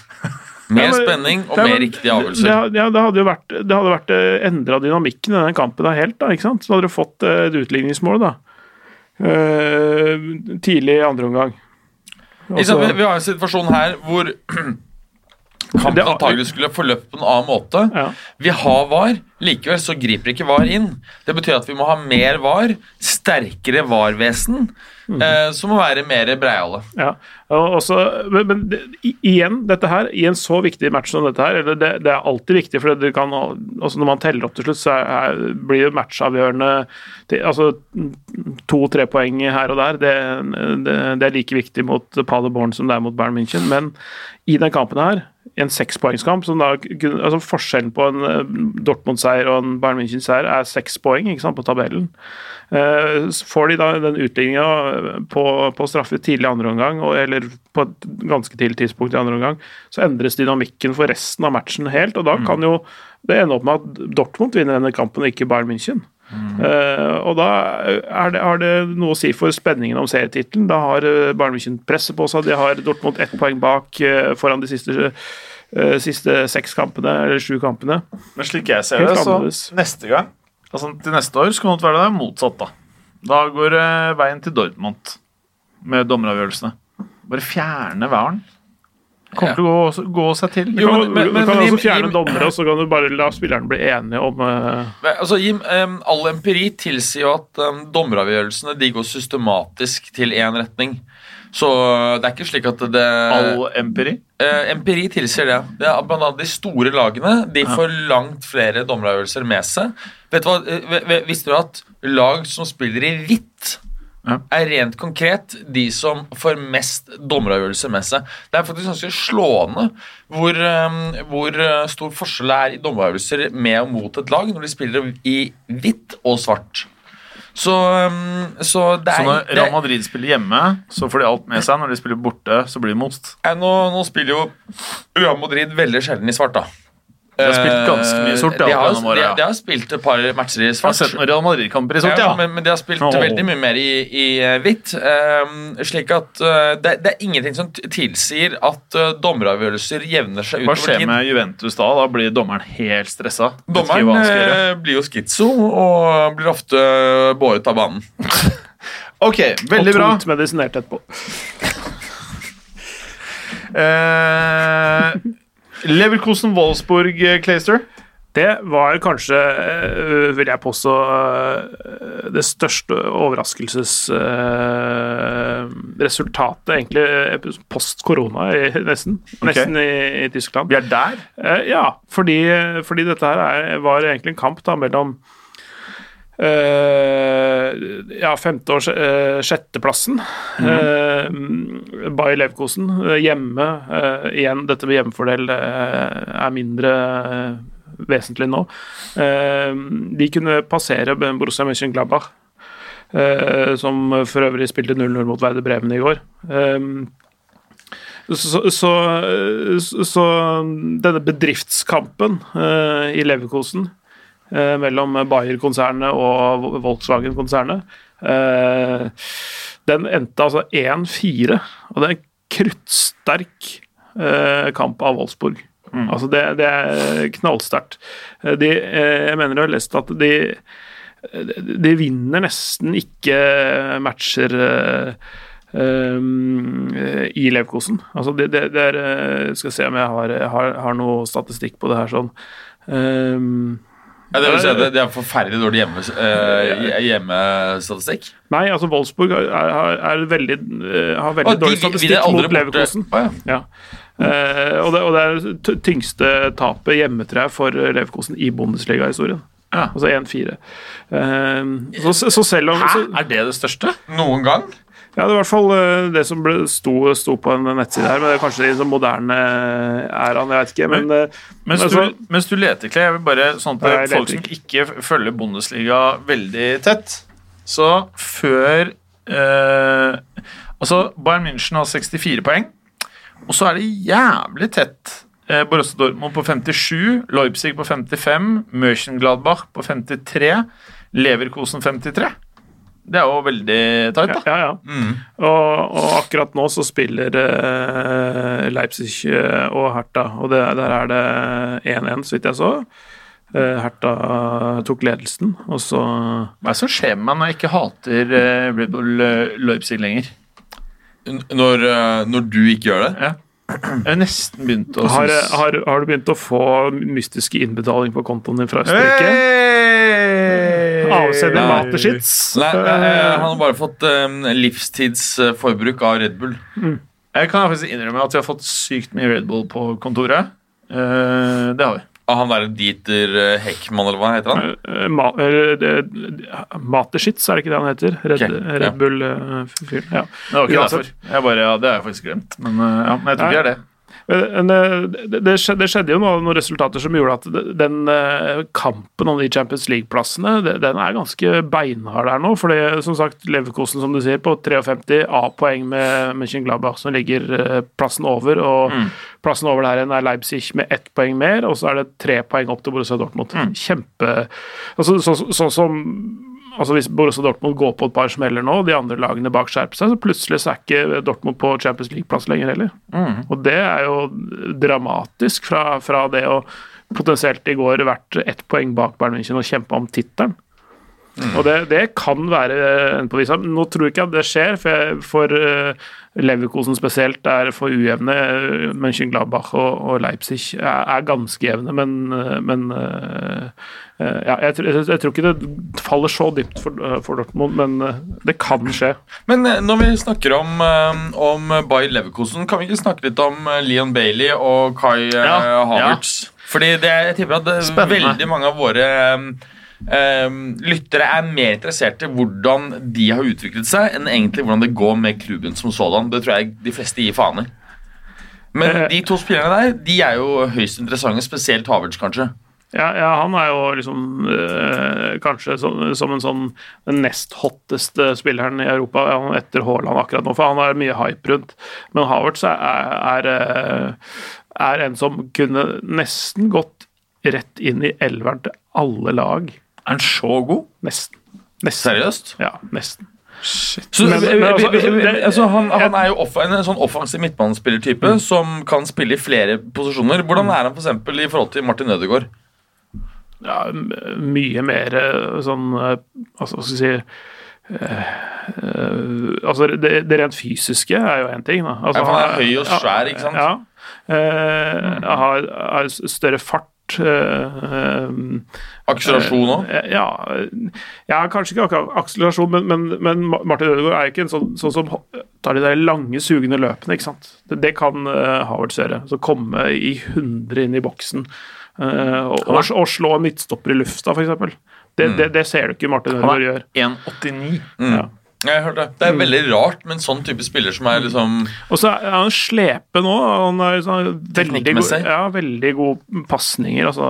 Speaker 5: Mer
Speaker 4: Ja, men-
Speaker 5: spenning og mer riktige
Speaker 4: Det,
Speaker 5: avgjørelser.
Speaker 4: ja, det hadde jo vært, det hadde vært endra dynamikken i den kampen da, helt, da, ikke sant? Så hadde du fått eh, et utligningsmål, da. Eh, tidlig i andre omgang. Altså,
Speaker 5: vi har en situasjon her hvor kampen antagelig skulle forløpt på en annen måte.
Speaker 4: Ja.
Speaker 5: Vi har VAR, likevel så griper ikke VAR inn. Det betyr at vi må ha mer VAR, sterkere VAR-vesen,
Speaker 4: mm.
Speaker 5: eh, som må være mer breiale.
Speaker 4: Ja, og også, men, men det, igjen, dette her, i en så viktig match som dette her, eller det, det er alltid viktig, for det kan, altså når man teller opp til slutt, så er, er, blir det matchavgjørende til- altså to-tre poeng her og der. Det, det, det er like viktig mot Paderborn som det er mot Bayern München, men i den kampen her, en sekspoengskamp, som altså forskjellen på en eh, Dortmund-seier og en Bayern München-seier er seks poeng sant, på tabellen. Eh, får de da den utligninga på, på straffe tidlig i andre omgang, eller på et ganske tidlig tidspunkt i andre omgang, så endres dynamikken for resten av matchen helt. Og da kan jo det ende opp med at Dortmund vinner denne kampen, og ikke Bayern München. Eh, og da er det, har det noe å si for spenningen om serietittelen. Da har eh, Bayern München presset på seg, de har Dortmund ett poeng bak uh, foran de siste, eh, siste seks kampene, eller sju kampene.
Speaker 3: Men slik jeg ser
Speaker 4: Helt
Speaker 3: det, så
Speaker 4: annerledes.
Speaker 3: neste gang Altså til neste år så kan det være det motsatt, da. Da går eh, veien til Dortmund med dommeravgjørelsene. Bare fjerne varen. Kommer til å gå, gå seg til.
Speaker 4: Du
Speaker 5: Jo,
Speaker 4: kan,
Speaker 5: men- men-
Speaker 4: du kan
Speaker 5: men-
Speaker 4: også fjerne
Speaker 5: men-
Speaker 4: dommere, og så kan du bare la spillerne bli enige om uh...
Speaker 5: Men, Altså, Jim, um, All empiri tilsier jo at um, dommeravgjørelsene de går systematisk til én retning. Så det er ikke slik at det
Speaker 3: All empiri.
Speaker 5: Eh, empiri tilsier det. det er blant annet De store lagene de får langt flere dommeravgjørelser med seg. Vet du hva, eh, Visste du at lag som spiller i hvitt,
Speaker 3: Ja.
Speaker 5: er rent konkret de som får mest dommeravgjørelser med seg? Det er faktisk ganske slående hvor, eh, hvor eh, stor forskjell det er i dommeravgjørelser med og mot et lag når de spiller i hvitt og svart. Så, eh, så det
Speaker 3: Så
Speaker 5: er,
Speaker 3: når Real Madrid spiller hjemme, så får de alt med seg. Når de spiller borte, så blir det most.
Speaker 5: Nå, nå spiller jo Real Madrid veldig sjelden i svart, da.
Speaker 3: De har spilt ganske mye sort,
Speaker 5: de, har,
Speaker 3: gjennom året,
Speaker 5: de, de har spilt et par matcher i
Speaker 3: Jeg har
Speaker 5: svart.
Speaker 3: sett noen Real Madrid-kamper i sort,
Speaker 5: ja,
Speaker 3: ja.
Speaker 5: men, men de har spilt
Speaker 3: oh.
Speaker 5: veldig mye mer i, i eh, hvitt. Um, slik at uh, det, det er ingenting som tilsier at uh, dommeravgjørelser jevner seg
Speaker 3: Hva skjer
Speaker 5: tid.
Speaker 3: med Juventus da? Da blir dommeren helt stressa.
Speaker 5: Dommeren eh, blir jo skitso og blir ofte båret av banen.
Speaker 3: Ok, veldig bra.
Speaker 4: og tungt medisinert etterpå.
Speaker 3: Eh, Leverkosen Wolfsburg, eh, Clayster.
Speaker 4: Det var kanskje, eh, vil jeg påstå, eh, det største overraskelsesresultatet, egentlig, post korona, nesten. nesten. Nesten i, i Tyskland.
Speaker 3: Vi er der.
Speaker 4: Ja, fordi, fordi dette her er, var egentlig en kamp da mellom eh, ja, femte- og uh, sjetteplassen mm sjetteplassen. uh, Bayer Leverkosen eh, hjemme. eh, igjen, dette med hjemmefordel eh, er mindre eh, vesentlig nå. Eh, de kunne passere Borussia Mönchengladbach, eh, som for øvrig spilte 0-0 mot Werder Bremen i går. Eh, så, så, så, denne bedriftskampen eh, i Leverkosen eh, mellom Bayer-konsernet og Volkswagen-konsernet eh, Den endte altså 1-4, og det er en kruttsterk eh, kamp av Wolfsburg. Altså det, det er knallsterkt. Eh, De, eh, jeg mener jeg har lest at de de vinner nesten ikke matcher eh, um, i Leverkosen. Altså det, det, det er eh, Skal se om jeg har, har, har noe statistikk på det her sånn. Um,
Speaker 5: Ja, det, si, det, er forferdelig dårlig hjemme, eh, hjemmestatistikk.
Speaker 4: nei, altså Wolfsburg er, er, er veldig, eh, har veldig
Speaker 5: Og
Speaker 4: dårlig statistikk mot. Leverkosen.
Speaker 5: Ah, ja.
Speaker 4: Ja. Uh, og, det, og det er tyngste tapet hjemmetrær for Leverkosen i Bundesliga-historien.
Speaker 3: Ja.
Speaker 4: Altså 1-4. Uh, så, så selv om så,
Speaker 3: Er det det største?
Speaker 5: Noen gang.
Speaker 4: Ja, det er i hvert fall eh, det som ble, sto, sto på en nettside her, men det er kanskje i den moderne æraen, jeg vet ikke. Men, men,
Speaker 3: Mens,
Speaker 4: Altså-
Speaker 3: du, mens du leter, Clay, jeg vil bare sånn at folk som ikke følger Bundesliga veldig tett Så før eh, Altså, Bayern München har 64 poeng, og så er det jævlig tett. Eh, Borussia Dortmund på 57, Leipzig på 55, Mönchengladbach på 53, Leverkosen 53. Det er jo veldig tight, da.
Speaker 4: ja, ja.
Speaker 5: Mm.
Speaker 4: Og, og akkurat nå så spiller eh, Leipzig eh, og Hertha, og det, der er det 1-1, så vidt jeg så. Eh, Hertha tok ledelsen, og så
Speaker 3: Hva er det som skjer med meg når jeg ikke hater eh, Red Bull eh, Leipzig lenger?
Speaker 5: Når, når du ikke gjør det?
Speaker 3: Ja. Jeg har nesten begynt å
Speaker 4: Har, har, har du begynt å få mystiske innbetalinger på kontoen din fra Østerrike?
Speaker 3: Hey!
Speaker 4: Avsender
Speaker 5: Nei.
Speaker 4: shits.
Speaker 5: Nei, eh, han har bare fått um, livstidsforbruk av Red Bull.
Speaker 3: Jeg kan faktisk innrømme at vi har fått sykt mye Red Bull på kontoret. Uh, det har vi.
Speaker 5: Av han derre Dieter eh, Heckmann, eller hva heter han?
Speaker 4: Uh, Ma, eh, Mateschitz, er det ikke det han heter? Red,
Speaker 5: Ok, ja.
Speaker 4: Bull-fyren. ja.
Speaker 3: Det var ikke
Speaker 4: Uansett.
Speaker 3: derfor. Jeg bare, ja, det har jeg faktisk glemt. Men, eh, ja, men jeg tror ikke det er det.
Speaker 4: Men eh, det, skjedde, jo noe- noen resultater som gjorde at den eh, kampen om de Champions League-plassene, den er ganske beinhard der nå. fordi som sagt, Leverkosen, som du sier, på 53 A-poeng med Mönchengladbach, som ligger eh, plassen over. Og plassen over der igjen er Leipzig med ett poeng mer, og så er det tre poeng opp til Borussia Dortmund. Kjempe altså, Sånn så, som Altså Hvis Borussia Dortmund går på et par smeller nå, og de andre lagene bak skjerper seg, så plutselig så er ikke Dortmund på Champions League-plass lenger heller. Og det er jo dramatisk fra, fra det å potensielt i går vært ett poeng bak Bayern München og kjempe om tittelen. Og det, det kan være en på visa. Nå tror jeg ikke at det skjer, for, for eh, Leverkosen spesielt er for ujevne. Mönchengladbach og, og Leipzig er, er ganske jevne, men, eh, men eh, ja, jeg, tror- jeg, jeg tror ikke det faller så dypt for, for Dortmund, men det kan skje.
Speaker 5: Men når vi snakker om, om Bayer Leverkosen, kan vi ikke snakke litt om Leon Bailey og Kai
Speaker 3: Ja,
Speaker 5: Havertz? Fordi det, jeg tipper at
Speaker 3: Spennende.
Speaker 5: veldig mange av våre lyttere er mer interessert i hvordan de har utviklet seg, enn egentlig hvordan det går med klubben som sådan. Det tror jeg de fleste gir faen i. Men
Speaker 4: Eh.
Speaker 5: de to spillerne der de er jo høyst interessante, spesielt Havertz, kanskje.
Speaker 4: Ja, ja, han er jo liksom øh, kanskje som, som en sånn den nest hotteste spilleren i Europa etter Haaland akkurat nå, for han har mye hype rundt. Men Havertz er, er, øh, er en som kunne nesten gått rett inn i elveren til alle lag.
Speaker 3: Er han så god?
Speaker 4: Nesten. nesten.
Speaker 5: Seriøst?
Speaker 4: Ja, nesten.
Speaker 5: Så,
Speaker 4: Men- men altså,
Speaker 5: altså, han, han er jo off, en sånn offensiv midtbanespillertype som kan spille i flere posisjoner. Hvordan er han for eksempel i forhold til Martin Ødegaard?
Speaker 4: Ja, mye mer øh, sånn øh, Altså, hva skal jeg si øh, øh, altså det, det rent fysiske er jo én ting. Da. Altså,
Speaker 5: Ja, han er høy og svær, ikke sant?
Speaker 4: Ja. Eh, har, har større fart. eh,
Speaker 5: Akselerasjon òg?
Speaker 4: eh, ja, ja, kanskje ikke akkurat akselerasjon, men, men, men Martin Ødegaard er ikke en sånn, sånn som tar de der lange, sugende løpene. ikke sant? Det, det kan uh, Havertz gjøre. Så komme i 100 inn i boksen uh, og, og, og slå en midtstopper i lufta, f.eks. Det, det, det ser du ikke Martin
Speaker 3: Han er
Speaker 4: gjør.
Speaker 3: 1,89.
Speaker 4: Ja.
Speaker 5: Jeg hørte det. Det er veldig rart med en sånn type spiller som er liksom
Speaker 4: Og så er han slepe nå. Han er sånn veldig, god,
Speaker 5: Teknikkmessig.
Speaker 4: ja, veldig gode pasninger. Altså,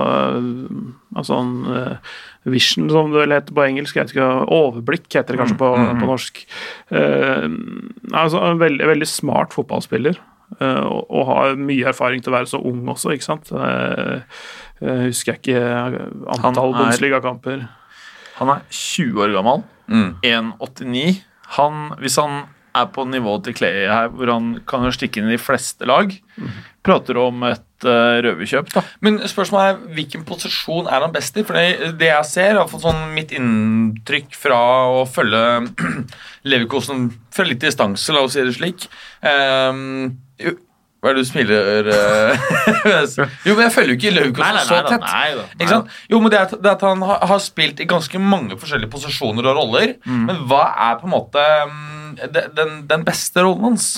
Speaker 4: altså han, eh, vision, som det vel heter på engelsk. Jeg vet ikke, overblikk heter det kanskje på, på norsk. Uh, altså, en veldig, veldig smart fotballspiller. Uh, og, og har mye erfaring til å være så ung også, ikke sant. Uh, husker jeg ikke antall
Speaker 3: er-
Speaker 4: Bundesliga-kamper.
Speaker 3: Han er 20 år gammel.
Speaker 5: Mm.
Speaker 3: 1,89. Han, hvis han er på nivået til Clay her, hvor han kan jo stikke inn i de fleste lag, prater om et uh, røverkjøp, da.
Speaker 5: Men spørsmålet er hvilken posisjon er han best i? For det, jeg ser, i hvert fall sånn mitt inntrykk fra å følge Leverkosen fra litt distanse, la oss si det slik jo, Hva er det du smiler eh? Jo, men jeg følger jo ikke Leverkosen så tett. Ikke sant? Jo, men det at- det at han har, har spilt i ganske mange forskjellige posisjoner og roller. Men hva er på en måte mm, den, den beste rollen hans?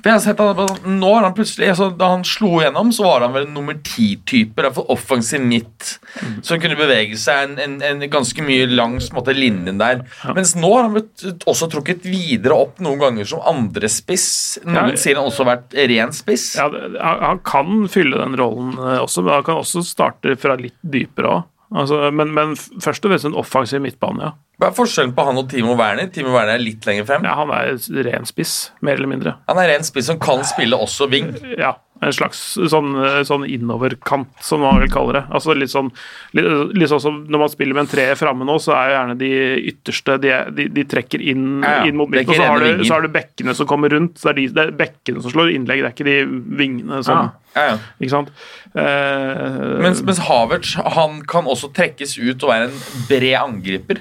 Speaker 5: For jeg har sett at Nå har han plutselig, altså, Da han slo igjennom, så var han vel en nummer ti-type. i hvert fall Offensiv midt. Som kunne bevege seg en, en, en ganske mye langs måte, linjen der. Mens nå har han blitt også trukket videre opp noen ganger som andre spiss. Noen
Speaker 4: Ja.
Speaker 5: sier han også har vært ren spiss.
Speaker 4: Ja, han, han kan fylle den rollen eh, også, men han kan også starte fra litt dypere òg. Altså, men, men først og fremst en offensiv midtbane, ja.
Speaker 5: Hva er forskjellen på han og Timo Werner? Timo Werner er litt lenger frem.
Speaker 4: ja. Han er ren spiss, mer eller mindre.
Speaker 5: Han er ren spiss som kan spille også wing.
Speaker 4: Ja, En slags sånn, eh, sånn innoverkant, som man vil kalle det. Altså Litt sånn litt, litt sånn som når man spiller med en treer framme nå, så er jo gjerne de ytterste De, de, de trekker inn,
Speaker 5: Ja, ja.
Speaker 4: inn mot midten, og så har, du, så har du bekkene som kommer rundt. Så det er, de, det er bekkene som slår innlegg, det er ikke de vingene.
Speaker 3: Ja,
Speaker 5: ja.
Speaker 4: Ikke sant? Eh,
Speaker 5: Mens, mens Havertz han kan også trekkes ut og være en bred angriper.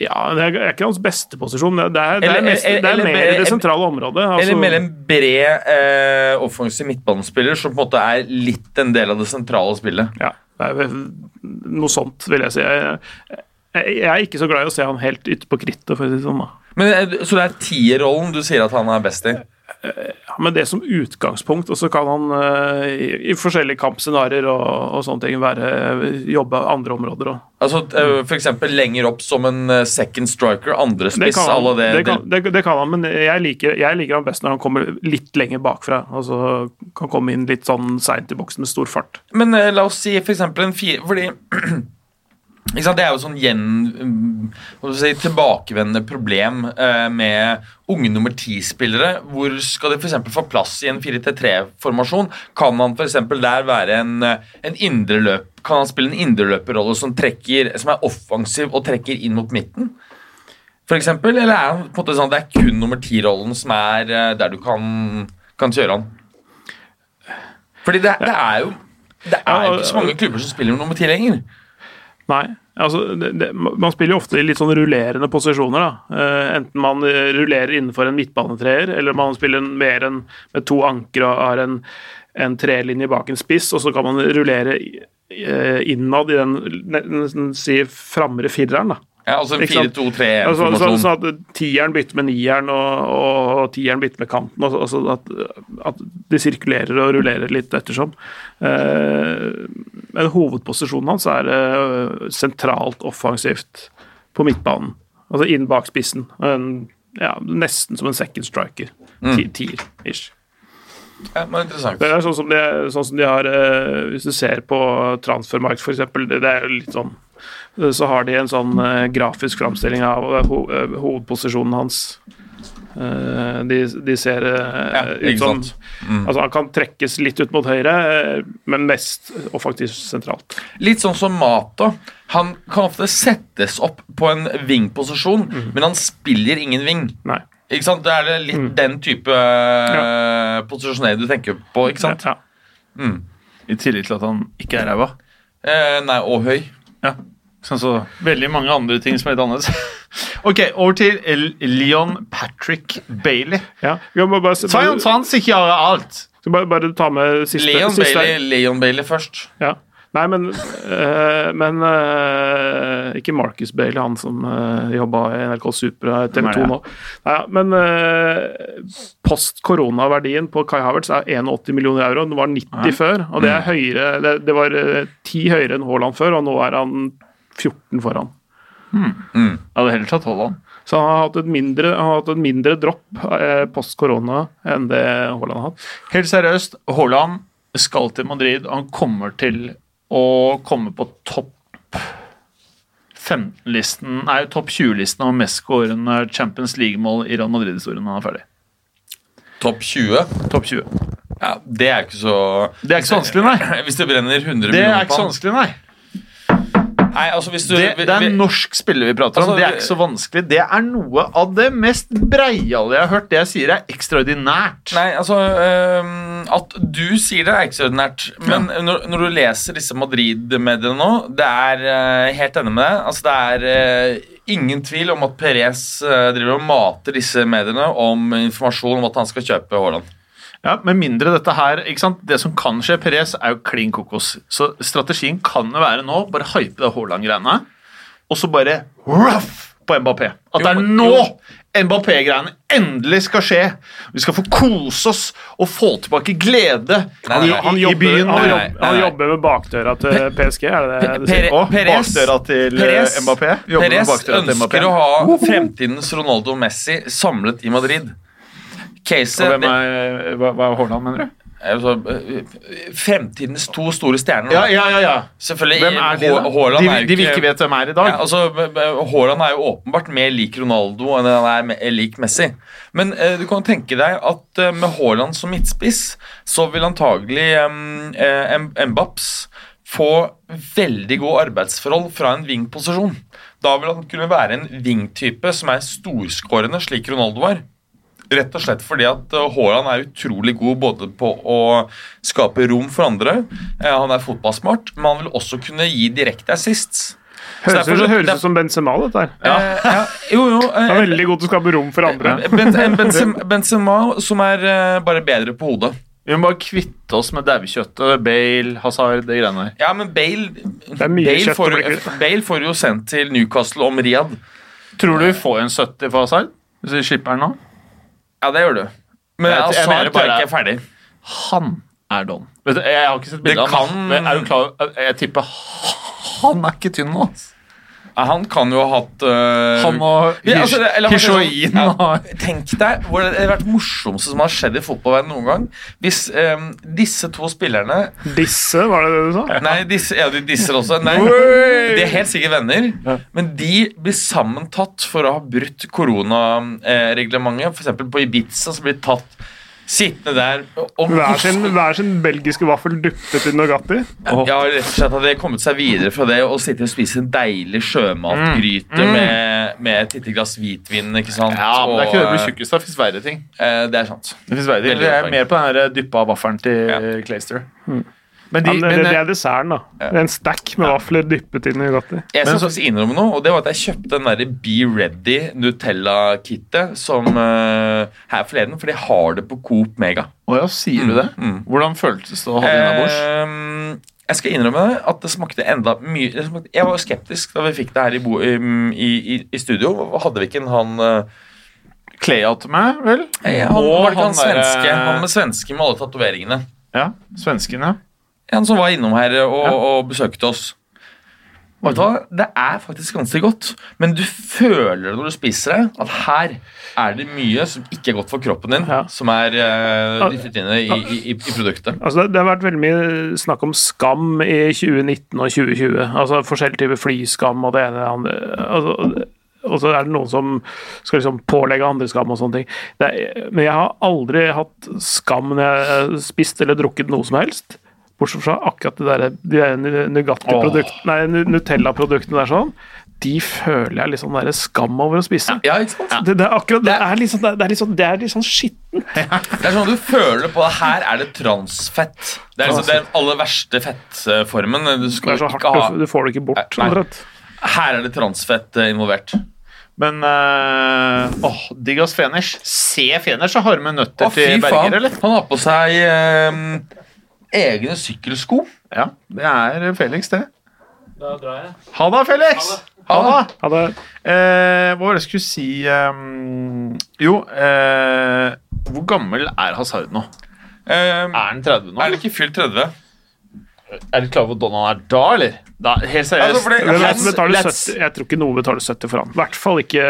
Speaker 4: Ja, Det er ikke hans beste posisjon. Det er, det er,
Speaker 5: Eller-
Speaker 4: mest, det er mer
Speaker 5: eller-
Speaker 4: i det sentrale området. Altså,
Speaker 5: Eller mellom en bred eh, offensiv midtbanespiller som på en måte er litt en del av det sentrale spillet.
Speaker 4: Ja, vel noe sånt, vil jeg si. Jeg, jeg, er ikke så glad i å se han helt ute på krittet, for å si det sånn. da.
Speaker 5: Men, eh, så det er tierrollen du sier at han er best i?
Speaker 4: Ja, men det som utgangspunkt, og så kan han uh, i, i forskjellige kampscenarioer og, og sånne ting være, jobbe andre områder òg.
Speaker 5: Altså uh, For eksempel lenger opp som en eh, second striker, andre spiss, det
Speaker 4: han-
Speaker 5: det,
Speaker 4: det, kan, det, det kan han, men jeg liker, jeg liker han best når han kommer litt lenger bakfra. Altså kan komme inn litt sånn seint i boksen med stor fart.
Speaker 5: Men uh, la oss si eksempel en fire Fordi Det er jo sånn gjen, si, tilbakevendende problem eh, med unge nummer ti-spillere. Hvor skal de f.eks. få plass i en 4-3-formasjon? Kan han f.eks. der være en, en indreløp Kan han spille en indreløperrolle som, trekker- som er offensiv og trekker inn mot midten? For eksempel, eller er han på en måte sånn det er kun nummer ti-rollen som er eh, der du kan, kan kjøre han? Fordi det, det er jo det er jo ikke så mange klubber som spiller med nummer ti lenger.
Speaker 4: Nei. Altså, det, det, man spiller jo ofte i litt sånn rullerende posisjoner. da. Eh, enten man eh, rullerer innenfor en midtbanetreer, eller man spiller mer enn med to anker og har en, en trelinje bak en spiss, og så kan man rullere den, innad i den nesten si framre fireren. da.
Speaker 5: Ja, altså en
Speaker 4: Ikke sant? Altså, så, så,
Speaker 5: 4-2-3-formasjon.
Speaker 4: så at tieren bytter med nieren, og, og tieren bytter med kanten. og Altså at, at de sirkulerer og rullerer litt ettersom. Eh, men hovedposisjonen hans er eh, sentralt offensivt på midtbanen. Altså inn bak spissen. En, ja, nesten som en second striker. Mm. Tier-ish.
Speaker 5: Ja, men interessant.
Speaker 4: Det er sånn som de, sånn som de har eh, Hvis du ser på transfermarked, f.eks. Det, det er litt sånn Så har de en sånn eh, grafisk framstilling av eh, ho, eh, hovedposisjonen hans. Eh, de, de ser eh,
Speaker 5: Ja,
Speaker 4: ut
Speaker 5: sånn.
Speaker 4: som.
Speaker 5: Mm.
Speaker 4: Altså Han kan trekkes litt ut mot høyre, eh, men mest offensivt sentralt.
Speaker 5: Litt sånn som Mata. Han kan ofte settes opp på en wing-posisjon,
Speaker 4: Mm.
Speaker 5: men han spiller ingen ving.
Speaker 4: Nei.
Speaker 5: Ikke sant? Det er litt
Speaker 4: Mm.
Speaker 5: den type uh, posisjonering du tenker på, ikke sant?
Speaker 4: Ja.
Speaker 3: I tillegg til at han ikke er ræva.
Speaker 5: Eh, nei, og høy.
Speaker 3: Ja. Sånn så veldig mange andre ting som er litt annerledes. ok, over til L Leon Patrick Bailey.
Speaker 4: ja. Bare, bare,
Speaker 3: Så han, så han skal ikke gjør alt.
Speaker 4: skal bare, bare ta med siste,
Speaker 5: Leon
Speaker 4: siste
Speaker 5: Bailey, Leon Bailey først.
Speaker 4: Ja. Nei, men, øh, men øh, Ikke Marcus Bailey, han som øh, jobba i NRK Super eh, TV 2
Speaker 3: Hvem er det?
Speaker 4: nå. Nei, ja, men øh, post koronaverdien på Kai Havertz er 81 millioner euro. Den var 90 før, og det er høyere Det, det var ti 10 høyere enn Haaland før, og nå er han 14 foran.
Speaker 3: Jeg hadde heller tatt Haaland.
Speaker 4: Så han har hatt et mindre, hatt et mindre dropp eh, post korona enn det Haaland har hatt.
Speaker 3: Helt seriøst, Haaland skal til Madrid, og han kommer til å komme på topp 15-listen, nei, topp 20-listen av mest skårende Champions League-mål i Real Madrid-historien når han er ferdig.
Speaker 5: Topp 20.
Speaker 3: Topp 20.
Speaker 5: Ja, det er ikke så
Speaker 3: Det er ikke så vanskelig, nei.
Speaker 5: Hvis det brenner 100
Speaker 3: Det
Speaker 5: millioner
Speaker 3: er ikke så vanskelig, nei.
Speaker 5: Nei, altså hvis du
Speaker 3: Det, det er en norsk spiller vi prater om.
Speaker 5: Altså,
Speaker 3: Det er ikke så vanskelig. Det er noe av det mest breiale jeg har hørt. Det jeg sier, er ekstraordinært.
Speaker 5: Nei, altså øhm, At du sier det, er ekstraordinært. Men når, når du leser disse Madrid-mediene nå Det er øh, helt enig med deg. Altså, det er øh, ingen tvil om at Perez øh, driver og mater disse mediene om informasjon om at han skal kjøpe Haaland.
Speaker 3: Ja, Med mindre dette her ikke sant? Det som kan skje, Perez, er jo klin kokos. Så strategien kan jo være nå bare hype det Haaland-greiene, og så bare ruff på Mbappé. At det er nå. Mbappé-greiene endelig skal skje. Vi skal få kose oss og få tilbake glede
Speaker 5: Nei, nei,
Speaker 4: Han
Speaker 3: i, i
Speaker 4: jobber,
Speaker 3: byen.
Speaker 4: han,
Speaker 5: Nei,
Speaker 4: jobb, han jobber med bakdøra til PSG, er det det du sier?
Speaker 5: Pere-
Speaker 3: Og bakdøra til eh,
Speaker 5: Perez-
Speaker 3: Mbappé.
Speaker 5: Perez
Speaker 3: ønsker til Mbappé.
Speaker 5: å ha fremtidens Ronaldo Messi samlet i Madrid. Caset
Speaker 3: Og hvem er, hva, hva er Haaland, mener du?
Speaker 5: altså, øh, Fremtidens to store stjerner.
Speaker 3: Ja, ja, ja.
Speaker 5: Selvfølgelig.
Speaker 3: Hvem er de?
Speaker 5: Haaland
Speaker 3: De, de vi
Speaker 5: ikke-
Speaker 3: vet hvem er i dag.
Speaker 5: Ja, altså, Haaland er jo åpenbart mer lik Ronaldo enn han er lik Messi. Men eh, du kan tenke deg at eh, med Haaland som midtspiss, så vil antagelig eh, Mbaps få veldig gode arbeidsforhold fra en wing-posisjon. Da vil han kunne være en wing-type som er storskårende, slik Ronaldo var. Rett og slett fordi at eh, Haaland er utrolig god både på å skape rom for andre, eh, han er fotballsmart, men han vil også kunne gi direkte assist.
Speaker 4: Høres, ut-
Speaker 5: det-
Speaker 4: som Benzema, dette her.
Speaker 5: Ja. ja, jo, jo. eh,
Speaker 4: Det er veldig godt å skape rom for andre.
Speaker 5: Ben, Benzema, Benzema som er eh, bare bedre på hodet.
Speaker 3: Vi må bare kvitte oss med daukjøttet. Bale, Hazard, det greiene der.
Speaker 5: Ja, men Bale Bale får. Bale får jo sendt til Newcastle om Riyadh.
Speaker 3: Tror du vi får en 70 for Hazard? Hvis vi slipper den nå?
Speaker 5: Ja, det gjør du. Men
Speaker 3: Jeg- jeg
Speaker 5: jeg,
Speaker 3: mener
Speaker 5: jeg
Speaker 3: bare-
Speaker 5: ikke er ferdig.
Speaker 3: Han er don. Vet du, jeg har ikke sett bilde av ham.
Speaker 5: kan-
Speaker 3: Er klar? Jeg tipper han er ikke tynn nå. ass.
Speaker 5: Ja, han kan jo ha hatt uh,
Speaker 3: Han og
Speaker 5: Ja, altså,
Speaker 3: Hishoin
Speaker 5: ja, Tenk deg hvor det hadde vært morsomste som har skjedd i fotballverden noen gang. Hvis um, disse to spillerne
Speaker 4: Disse, var det det du sa?
Speaker 5: Nei, disse, ja, de disser også. Nei, de er helt sikkert venner, men de blir sammentatt for å ha brutt koronareglementet. F.eks. på Ibiza så blir de tatt sittende der og
Speaker 4: Hver sin, hver sin belgiske vaffel duppet i Nugatti.
Speaker 5: Ja, rett og slett hadde kommet seg videre fra det og sitte og spise en deilig sjømatgryte med, med et lite glass hvitvin. ikke sant?
Speaker 3: Ja, men det er ikke det du blir tjukkest av. Det fins verre ting.
Speaker 5: eh, Det er sant.
Speaker 3: Det verre ting.
Speaker 5: Det
Speaker 3: Jeg er mer på den der dyppa vaffelen til
Speaker 5: Ja.
Speaker 3: Clayster. Men de,
Speaker 4: men det,
Speaker 3: men,
Speaker 4: det er desserten, da. Det er En stack med vafler dyppet inn i Nugatti.
Speaker 5: Jeg
Speaker 3: Men
Speaker 5: skal faktisk innrømme noe, og det var at jeg kjøpte den der Be Ready Nutella-kittet som uh, her forleden, for de har det på Coop Mega.
Speaker 3: Å ja, sier du det?
Speaker 5: Mm.
Speaker 3: Hvordan føltes det å ha det innabords?
Speaker 5: Uh, jeg skal innrømme at det smakte enda mye smakte, Jeg var skeptisk da vi fikk det her i, bo, i, i, i studio. Hadde vi ikke en han uh,
Speaker 3: Klea til meg, vel?
Speaker 5: han,
Speaker 3: Og
Speaker 5: han
Speaker 3: han
Speaker 5: svenske Han med svenske med alle tatoveringene?
Speaker 3: Ja, svensken, ja.
Speaker 5: Han som var innom her og, og besøkte oss. Vet du hva? Det er faktisk ganske godt, men du føler når du spiser det, at her er det mye som ikke er godt for kroppen din,
Speaker 4: Ja.
Speaker 5: som er uh, dyttet inn i, i, i, produktet.
Speaker 4: Altså, det, har vært veldig mye snakk om skam i 2019 og 2020. Altså Forskjellige typer flyskam og det ene og det andre. Altså, og så er det noen som skal liksom pålegge andre skam og sånne ting. Er, men jeg har aldri hatt skam når jeg har spist eller drukket noe som helst. Bortsett fra akkurat det der, de der Nugatti-produktene, nei, Nutella-produktene der sånn. De føler jeg litt sånn der skam over å spise.
Speaker 5: Ja, ikke sant?
Speaker 4: Det, det er akkurat det er litt sånn, det er litt sånn, det er litt sånn skittent.
Speaker 5: Det er sånn du føler på det. her er det transfett. Det er liksom den aller verste fettformen. Du
Speaker 4: Det er så
Speaker 5: ikke
Speaker 4: hardt,
Speaker 5: ha
Speaker 4: du, får det ikke bort.
Speaker 5: Nei. Her er det transfett eh, involvert.
Speaker 3: Men uh, åh, digg ass Feners. Se Feners så har med nøtter
Speaker 5: Å,
Speaker 3: til
Speaker 5: faen.
Speaker 3: Berger, eller?
Speaker 5: Han har på seg eh, egne sykkelsko.
Speaker 3: Ja, det er Felix, det. Da drar jeg. Ha det, Felix! Ha det.
Speaker 4: Ha det,
Speaker 3: Eh, hva var det jeg skulle si um, Jo, eh, hvor gammel er Hazard nå?
Speaker 5: Eh,
Speaker 3: Er han 30 nå?
Speaker 5: er han ikke fylt 30?
Speaker 3: Er du klar over hvor Don han er da, eller? Da, helt seriøst.
Speaker 5: Altså, for det-
Speaker 4: Men jeg,
Speaker 3: let's-
Speaker 4: 70, jeg tror ikke noe betaler 70 for han. I hvert fall ikke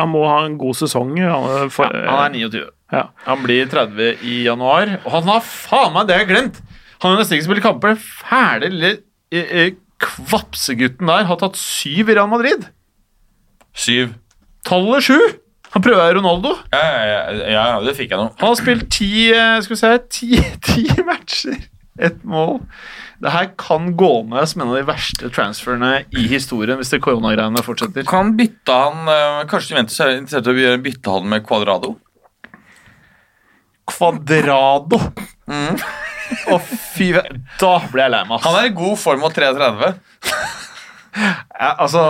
Speaker 4: Han må ha en god sesong. Han, for,
Speaker 3: ja, han er 29.
Speaker 4: ja.
Speaker 3: Han blir 30 i januar. Og han har faen meg det har glemt! Han har nesten ikke spilt kamper. Den fæle lille eh, eh, kvapsegutten der har tatt syv i Real Madrid.
Speaker 5: Syv.
Speaker 3: Tallet sju! Han prøver Ronaldo.
Speaker 5: Ja, ja, ja, ja, det fikk jeg nå.
Speaker 3: Han har spilt ti, eh, skal vi se, ti, ti matcher. Ett mål. Det her kan gå med som en av de verste transferene i historien hvis det koronagreiene fortsetter.
Speaker 5: Kan bytte han Kanskje Juventus er interessert i å gjøre han med Cuadrado?
Speaker 3: Quadrado. Å, fy Da ble jeg lei meg.
Speaker 5: Han er i god form av 33.
Speaker 3: Ja, altså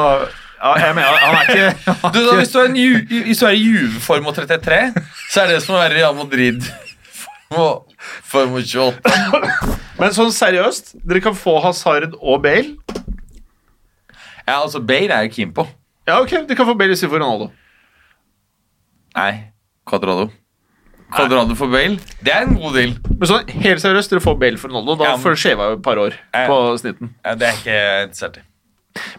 Speaker 3: ja, jeg mener, han er ikke
Speaker 5: Du, da, hvis, du er en Ju- hvis du er i Juve-form av 33, så er det som å være Real Madrid form av 28.
Speaker 3: Men sånn seriøst, dere kan få Hazard og Bale.
Speaker 5: Ja, altså, Bale er jeg keen på.
Speaker 3: Ja, ok, dere kan få Bale istedenfor Ronaldo.
Speaker 5: Nei, Cuadrado. Cuadrado for Bale, det er en god deal.
Speaker 3: Men så, helt seriøst, dere får Bale for Ronaldo. Da
Speaker 5: Ja,
Speaker 3: får skjeva et par år
Speaker 5: Ja.
Speaker 3: på snitten.
Speaker 5: Ja, det er ikke interessert i.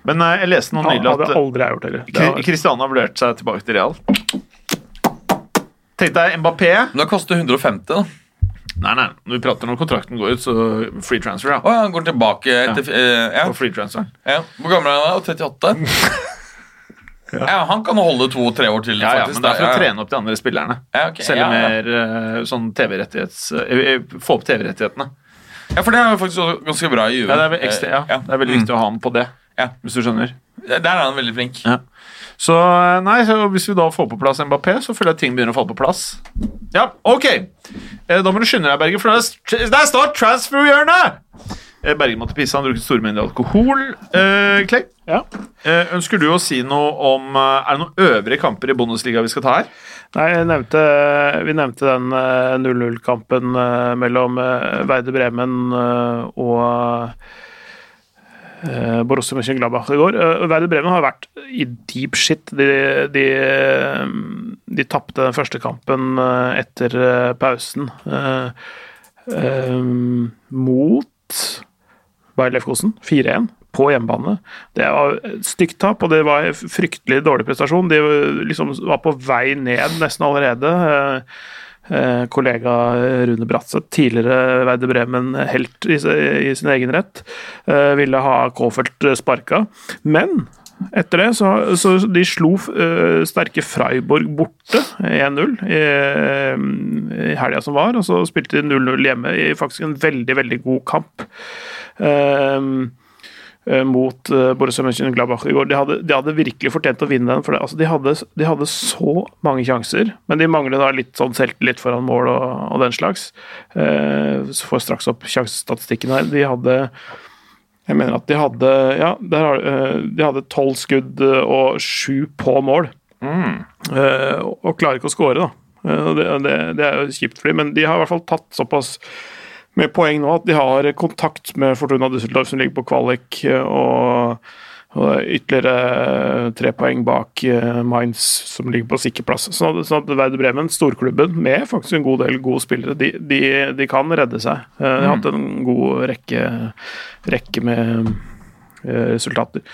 Speaker 3: Men eh, jeg leste
Speaker 4: noe
Speaker 3: nylig at
Speaker 4: aldri jeg gjort heller. Det
Speaker 3: Kri- har vurdert seg tilbake til Real. Tenk deg Mbappé.
Speaker 5: Men det koster 150, da.
Speaker 3: Nei, nei, når vi prater når kontrakten går ut, så free transfer, ja.
Speaker 5: Å ja, han går tilbake etter eh, ja,
Speaker 3: Og free transfer.
Speaker 5: ja. Hvor gammel er han? da? 38? ja. Han kan holde to-tre år til,
Speaker 3: Ja, ja,
Speaker 5: faktisk.
Speaker 3: men det er for å trene opp de andre spillerne.
Speaker 5: Ja, ok,
Speaker 3: Selge
Speaker 5: ja, ja.
Speaker 3: mer eh, sånn TV-rettighets... eh, eh, Få opp TV-rettighetene.
Speaker 5: Ja, for det er jo faktisk også ganske bra i Juve.
Speaker 3: Ja, det er, ekstra, ja. Det er veldig viktig å ha han på det,
Speaker 5: Ja.
Speaker 3: hvis du skjønner.
Speaker 5: Der er han veldig flink.
Speaker 3: Ja. Så nei, så hvis vi da får på plass Mbappé, så føler jeg at ting begynner å falle på plass. Ja, ok! Da må du skynde deg, Berger, for det er, det er snart transfer-hjørnet! Eh, Bergen måtte pisse, han drukket store mengder alkohol. Eh, Clay,
Speaker 4: Ja.
Speaker 3: eh, ønsker du å si noe om eh, Er det noen øvrige kamper i Bundesliga vi skal ta her?
Speaker 4: Nei, nevnte, vi nevnte den eh, 0-0-kampen eh, mellom Veide Bremen og Borussia Mönchengladbach i går. Werder Bremen har vært i deep shit. De, de, de tapte den første kampen etter pausen eh, eh, mot Bayer Lefkosen 4-1 på hjemmebane. Det var et stygt tap, og det var en fryktelig dårlig prestasjon. De liksom var på vei ned nesten allerede. Eh, eh, kollega Rune Bratseth, tidligere Werder Bremen-helt i, sin egen rett, eh, ville ha Kofelt sparka. Men etter det så, så de slo uh, sterke Freiborg borte 1-0 i, i helga som var, og så spilte de 0-0 hjemme i faktisk en veldig, veldig god kamp. Uh, eh, mot Borussia Mönchengladbach i går. De hadde, de hadde virkelig fortjent å vinne den. for det. Altså, de, hadde, de hadde så mange sjanser, men de mangler da litt sånn selvtillit foran mål og, og den slags. Så får straks opp sjansestatistikken her. De hadde Jeg mener at de hadde ja, uh, de hadde tolv skudd og sju på mål. Uh, og klarer ikke å skåre, da. Det, det, det er jo kjipt for dem, men de har i hvert fall tatt såpass med poeng nå at de har kontakt med Fortuna Düsseldorf, som ligger på kvalik, og, og ytterligere tre poeng bak eh, Mainz, som ligger på sikker plass. Sånn at, sånn at Werder Bremen, storklubben, med faktisk en god del gode spillere, de, de, de kan redde seg. Eh, De har hatt en god rekke, rekke med eh, resultater.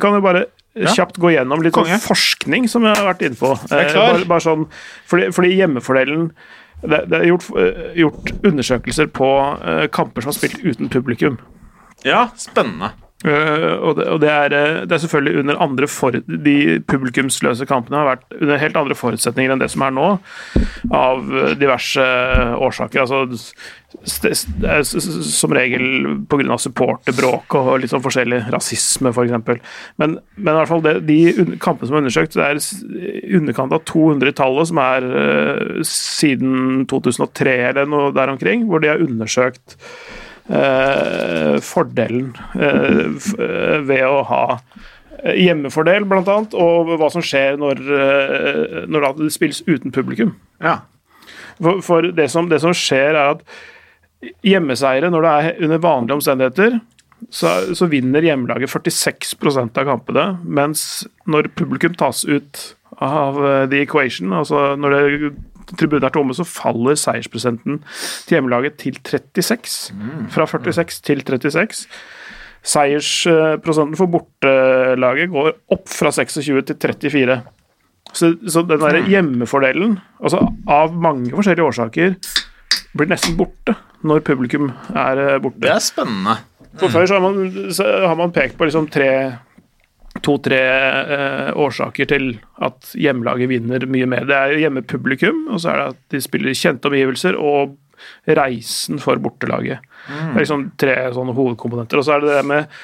Speaker 4: Kan jo bare kjapt gå gjennom litt sånn forskning som jeg har vært inne på. Eh. Bare, bare sånn, fordi, fordi hjemmefordelen det, det er gjort, eh, gjort undersøkelser på eh, kamper som er spilt uten publikum.
Speaker 3: Ja, spennende.
Speaker 4: Eh, og det, og det, er, eh, det er selvfølgelig under andre for, De publikumsløse kampene har vært under helt andre forutsetninger enn det som er nå, av eh, diverse årsaker. Altså, st- st- som regel pga. supporterbråk og litt sånn forskjellig rasisme, f.eks. Men, men i hvert fall det, de kampene som er undersøkt, det er underkant av 200 i tallet, som er uh, siden 2003 eller noe der omkring, hvor de har undersøkt eh, fordelen eh, eh, ved å ha eh, hjemmefordel, blant annet, og hva som skjer når, eh, når det spilles uten publikum.
Speaker 3: Ja.
Speaker 4: For, for det, som, det som skjer, er at hjemmeseiere, når det er under vanlige omstendigheter, så, så vinner hjemmelaget 46% av kampene, mens når publikum tas ut av the equation, altså når det, tribunen er tomme, så faller seiersprosenten til hjemmelaget til 36. Fra 46 til 36. Seiersprosenten for bortelaget går opp fra 26 til 34. Så, så den der hjemmefordelen, altså av mange forskjellige årsaker, blir nesten borte når publikum er eh, borte.
Speaker 3: Det er spennende.
Speaker 4: For Før så har man, så har man pekt på liksom tre to-tre eh, årsaker til at hjemmelaget vinner mye mer. Det er hjemmepublikum, og så er det at de spiller i kjente omgivelser, og reisen for bortelaget. Det er liksom tre sånne hovedkomponenter. Og så er det det med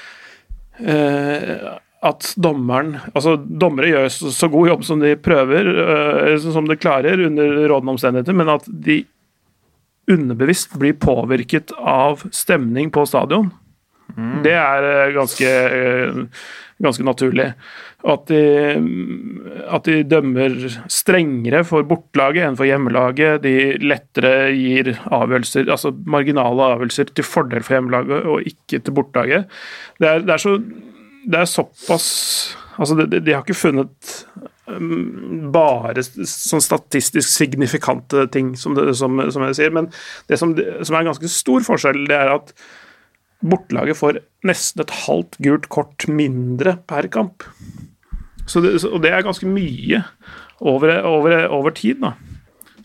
Speaker 4: eh, at dommeren Altså, dommere gjør så, så god jobb som de prøver, eh, som de klarer under rådende omstendigheter, men at de underbevisst blir påvirket av stemning på stadion. Det er eh, ganske, eh, ganske naturlig. At de, at de dømmer strengere for bortelaget enn for hjemmelaget. De lettere gir avgjørelser, altså marginale avgjørelser til fordel for hjemmelaget og ikke til bortelaget. Det er, det det er såpass Altså, de, de har ikke funnet um, bare sånn statistisk signifikante ting, som, det, som, som jeg sier. Men det som, som er en ganske stor forskjell, det er at bortelaget får nesten et halvt gult kort mindre per kamp. Så det, og det er ganske mye over, over, over tid. da.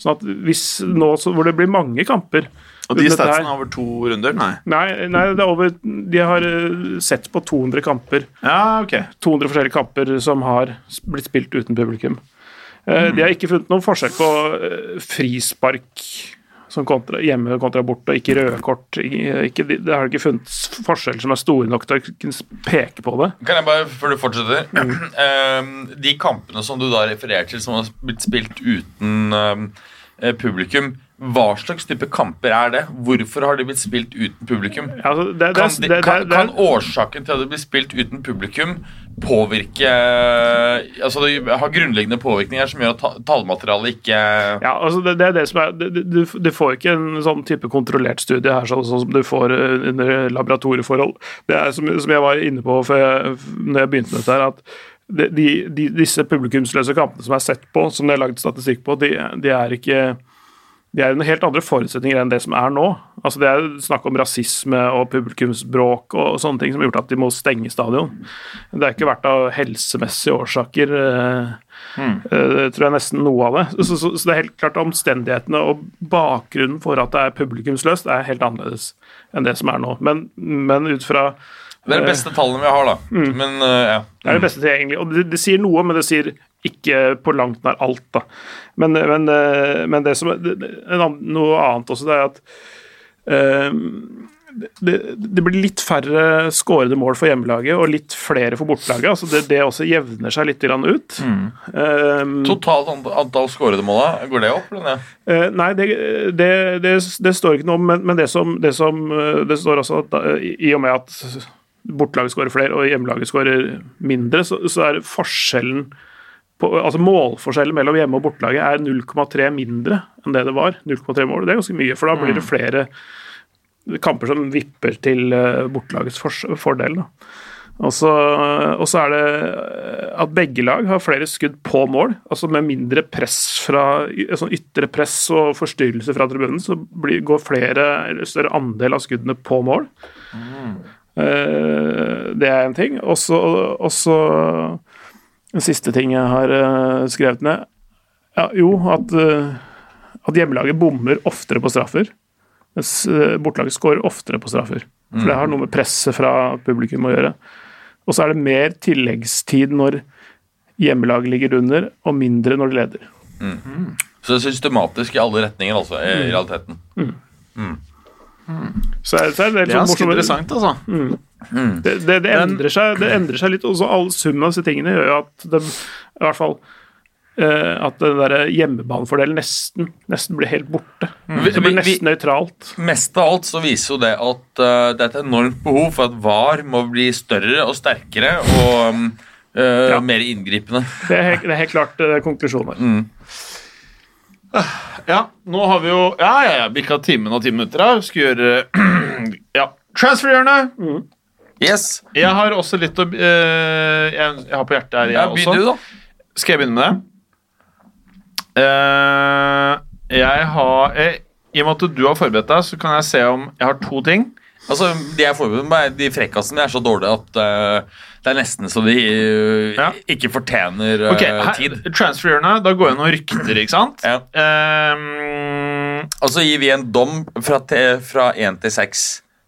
Speaker 4: Sånn at hvis nå så, hvor det blir mange kamper
Speaker 3: Og de statsene er over to runder? Nei.
Speaker 4: Nei, nei det er over, de har eh, sett på 200 kamper.
Speaker 3: Ja, ok.
Speaker 4: 200 forskjellige kamper som har blitt spilt uten publikum. Mm. De har ikke funnet noen forskjell på eh, frispark som kontra, hjemme kontra borte, og ikke røde kort. Ikke, det har ikke funnet forskjeller som er store nok til å kunne peke på det.
Speaker 5: Kan jeg bare, før du fortsetter mm. De kampene som du da refererer til, som har blitt spilt uten ehm, eh, publikum, hva slags type kamper er det? Hvorfor har de blitt spilt uten publikum?
Speaker 4: Altså, det, det,
Speaker 5: Kan, de, kan, kan årsaken til at de blir spilt uten publikum, påvirke Altså det har grunnleggende påvirkninger som gjør at ta- tallmaterialet ikke
Speaker 4: Ja, altså det, det er det som er Du, du får ikke en sånn type kontrollert studie her sånn, sånn som du får eh, under laboratorieforhold. Det er som, som jeg var inne på før jeg, når jeg begynte med dette, her, at de, de, disse publikumsløse kampene som er sett på, som det er lagd statistikk på, de, de er ikke de er under helt andre forutsetninger enn det som er nå. Altså Det er snakk om rasisme og publikumsbråk og sånne ting som har gjort at de må stenge stadion. Det har ikke vært av helsemessige årsaker. mm. tror jeg nesten noe av det. Så, så, så det er helt klart omstendighetene og bakgrunnen for at det er publikumsløst, er helt annerledes enn det som er nå. Men, men ut fra
Speaker 5: Det er de beste tallene vi har, da. Men uh, ja.
Speaker 4: det er det beste tilgjengelig. Og det, det sier noe, men det sier ikke på langt nær alt. da. Men, men, eh, men det som det, det- en annen, noe annet også, det er at uh, det, det blir litt færre skårede mål for hjemmelaget og litt flere for bortelaget. altså Det, det også jevner seg litt grann ut. Um,
Speaker 5: Totalt antall skårede mål, går det opp? Eller ned?
Speaker 4: Uh, nei, det, det, står ikke noe om, men, men det, som, det som eh, Det står også at eh, i i og med at bortelaget skårer flere og hjemmelaget skårer mindre, så, så er forskjellen på, altså Målforskjellen mellom hjemme- og bortelaget er 0,3 mindre enn det det var. 0,3 mål, Det er ganske mye, for da blir det flere kamper som vipper til eh, bortelagets fordel. da. Og så, og så er det eh, at begge lag har flere skudd på mål, altså med mindre press fra sånn ytre press og forstyrrelse fra tribunen, så blir, går flere eller større andel av skuddene på mål. Eh, det er en ting. Og så og en siste ting jeg har eh, skrevet ned. Ja, jo, at, eh, at hjemmelaget bommer oftere på straffer, mens eh, bortelaget scorer oftere på straffer. For det har noe med presset fra publikum å gjøre. Og så er det mer tilleggstid når hjemmelaget ligger under, og mindre når de leder.
Speaker 5: Så det er systematisk i alle retninger, altså, i
Speaker 4: Mm. Så er, så er det,
Speaker 3: Det er
Speaker 4: sånn
Speaker 3: ganske
Speaker 4: morsomt.
Speaker 3: interessant, altså.
Speaker 4: Det, det, det, endrer seg, det endrer seg litt. Også all summen av disse tingene gjør jo at det, i hvert fall uh, at den der hjemmebanefordelen nesten, nesten blir helt borte.
Speaker 5: Mm.
Speaker 4: Det blir nesten nøytralt.
Speaker 5: Mest av alt så viser jo det at uh, det er et enormt behov for at VAR må bli større og sterkere og um, uh,
Speaker 4: Ja.
Speaker 5: mer inngripende.
Speaker 4: Det er helt, er helt klart konklusjonen her.
Speaker 3: Ja, nå har vi jo Ja, ja, ja, bikka timen og ti minutter her. Skal gjøre Ja. Transferhjørnet.
Speaker 5: Yes.
Speaker 3: Jeg har også litt å eh, jeg, jeg har på hjertet her, jeg
Speaker 5: Ja,
Speaker 3: også.
Speaker 5: Begynn du, da.
Speaker 3: Skal jeg begynne med det? Eh, jeg har eh, I og med at du har forberedt deg, så kan jeg se om jeg har to ting.
Speaker 5: Altså, De jeg forbereder meg, de frekkasene er så dårlige at eh, det er nesten så de uh,
Speaker 3: Ja.
Speaker 5: ikke fortjener uh,
Speaker 3: Ok, her,
Speaker 5: tid.
Speaker 3: Transferhjørnet, da går noen rykter, ikke sant?
Speaker 5: Ja.
Speaker 3: Um,
Speaker 5: Og så gir vi en dom fra, te, fra 1 til 6.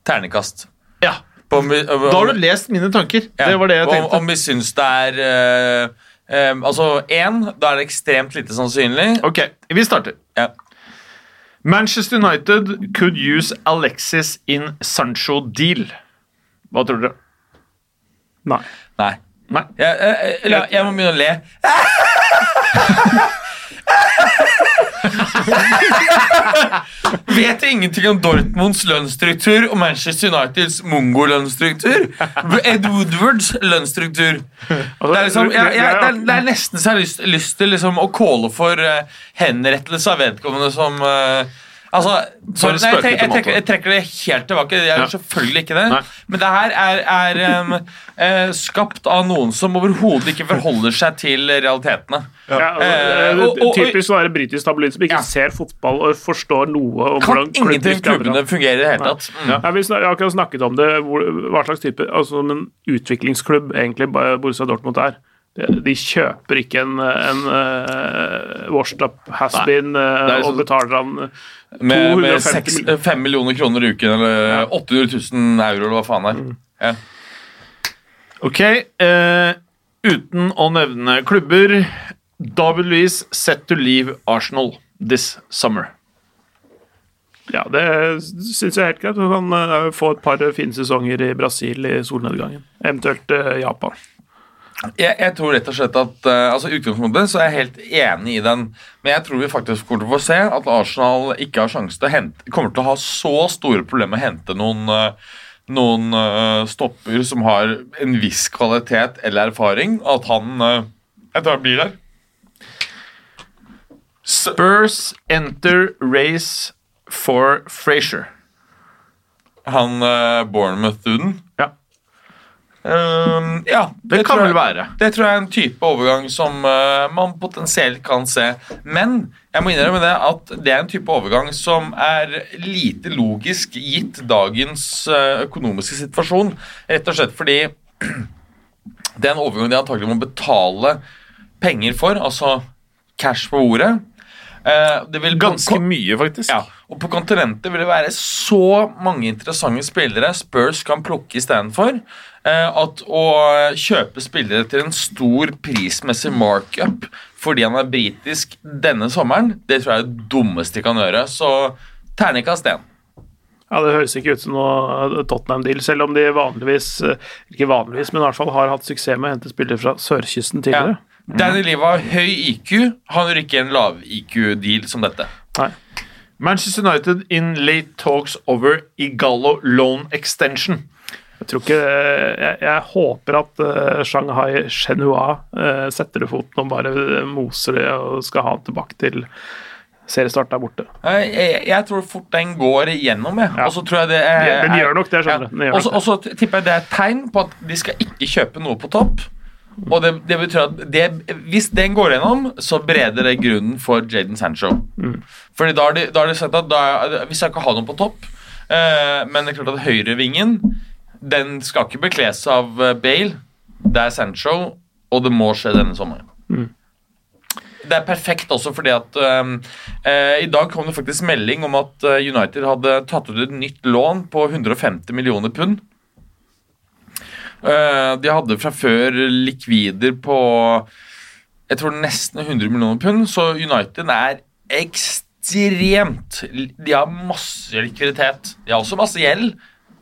Speaker 5: Ternekast.
Speaker 3: ja.
Speaker 5: På om om,
Speaker 3: Da har du lest mine tanker.
Speaker 5: ja,
Speaker 3: Det var det jeg tenkte.
Speaker 5: om vi syns det er uh, um, Altså, én, da er det ekstremt lite sannsynlig.
Speaker 3: Ok, vi starter.
Speaker 5: Ja.
Speaker 3: Manchester United could use Alexis in Sancho deal. Hva tror dere?
Speaker 4: Nei.
Speaker 5: Nei.
Speaker 3: Nei.
Speaker 5: Jeg, jeg, jeg, jeg må begynne å le. Vet dere ingenting om Dortmunds lønnsstruktur og Manchester Uniteds mongo-lønnsstruktur? Ed Woodwards lønnsstruktur.
Speaker 4: Altså,
Speaker 5: Det er, liksom, jeg, jeg, det, er, det er nesten så jeg har lyst, lyst til liksom å calle for uh, henrettelse av vedkommende som eh, Altså, sorry, nei, jeg, trekker, jeg, trekker, jeg trekker det helt tilbake. Jeg gjør
Speaker 3: Ja.
Speaker 5: selvfølgelig ikke det.
Speaker 3: Nei.
Speaker 5: Men det her er, er um, uh, skapt av noen som overhodet ikke forholder seg til realitetene.
Speaker 4: Ja,
Speaker 5: eh, og- og-
Speaker 4: typisk å være britisk tabloid som ikke
Speaker 5: Ja.
Speaker 4: ser fotball og forstår noe om
Speaker 5: Kan
Speaker 4: hvordan
Speaker 5: ingenting klubbene fungerer i det hele tatt. Mm.
Speaker 4: Ja, vi har akkurat snakket om det, hvor, hva slags type altså en utviklingsklubb egentlig Borussia Dortmund er. De, kjøper ikke en, en uh, washed up has-been
Speaker 3: uh,
Speaker 4: og
Speaker 3: liksom-
Speaker 4: betaler han
Speaker 5: Med, med
Speaker 4: 6,
Speaker 5: 5
Speaker 4: millioner.
Speaker 5: kroner i uken, eller 800 000 euro, eller hva faen er. Ja.
Speaker 3: Ok, eh, uten å nevne klubber David Luiz set to leave Arsenal this summer.
Speaker 4: Ja, det syns jeg er helt greit. Du kan eh, få et par fine sesonger i Brasil i solnedgangen. Eventuelt eh, Japan.
Speaker 5: Jeg, jeg tror rett og slett at uh, altså utgangspunktet så er jeg helt enig i den, men jeg tror vi faktisk kommer til å få se at Arsenal ikke har sjanse til å hente kommer til å ha så store problemer med å hente noen, uh, noen uh, stopper som har en viss kvalitet eller erfaring, at han uh, tror han blir der.
Speaker 3: Spurs enter race for Frazier.
Speaker 5: Han Bournemouth-duden. Um, ja,
Speaker 3: Det,
Speaker 5: tror
Speaker 3: kan
Speaker 5: jeg-
Speaker 3: vel være.
Speaker 5: Det tror jeg er en type overgang som uh, man potensielt kan se. Men jeg må innrømme det at det er en type overgang som er lite logisk gitt dagens uh, økonomiske situasjon. Rett og slett fordi det er en overgang de antagelig må betale penger for, altså cash på bordet. Eh, det vil
Speaker 3: Ganske mye, faktisk.
Speaker 5: ja, og på kontinentet vil det være så mange interessante spillere Spurs kan plukke istedenfor. Eh, at å kjøpe spillere til en stor prismessig markup fordi han er britisk denne sommeren, det tror jeg er det dummeste de kan gjøre. Så terningkast én.
Speaker 4: Ja, Det høres ikke ut som noe Tottenham-deal, selv om de vanligvis eh, Ikke vanligvis, men i hvert fall har hatt suksess med å hente spillere fra sørkysten
Speaker 5: Ja.
Speaker 4: Tidligere.
Speaker 5: Danny Liva har høy IQ. Han gjør ikke en lav-IQ-deal som dette.
Speaker 4: Nei.
Speaker 3: Manchester United in late talks over Igallo loan extension.
Speaker 4: Jeg tror ikke Jeg, jeg håper at uh, Shanghai Shenhua uh, setter det foten og bare moser det og skal ha han tilbake til seriestart der borte.
Speaker 5: Jeg, jeg, jeg tror fort den går igjennom, jeg.
Speaker 4: Ja.
Speaker 5: Og så tror jeg det er,
Speaker 4: Den- gjør nok det, skjønner du. Den
Speaker 5: Og så- Og så tipper jeg det er et tegn på at de skal ikke kjøpe noe på topp. Og det, det betyr at det, hvis den går gjennom, så bereder det grunnen for Jaden Sancho.
Speaker 4: Mm.
Speaker 5: Fordi da har de, da har de sagt at da, vi skal ikke ha noen på topp, eh, men det er klart at høyrevingen den skal ikke bekles av eh, Bale. Det er Sancho, og det må skje denne sommeren.
Speaker 4: Mm.
Speaker 5: Det er perfekt også fordi at um, eh, I dag kom det faktisk melding om at eh, United hadde tatt ut et nytt lån på 150 millioner pund. Eh, de hadde fra før likvider på jeg tror nesten 100 millioner pund, så United er ekstremt De har masse likviditet. De har også masse gjeld.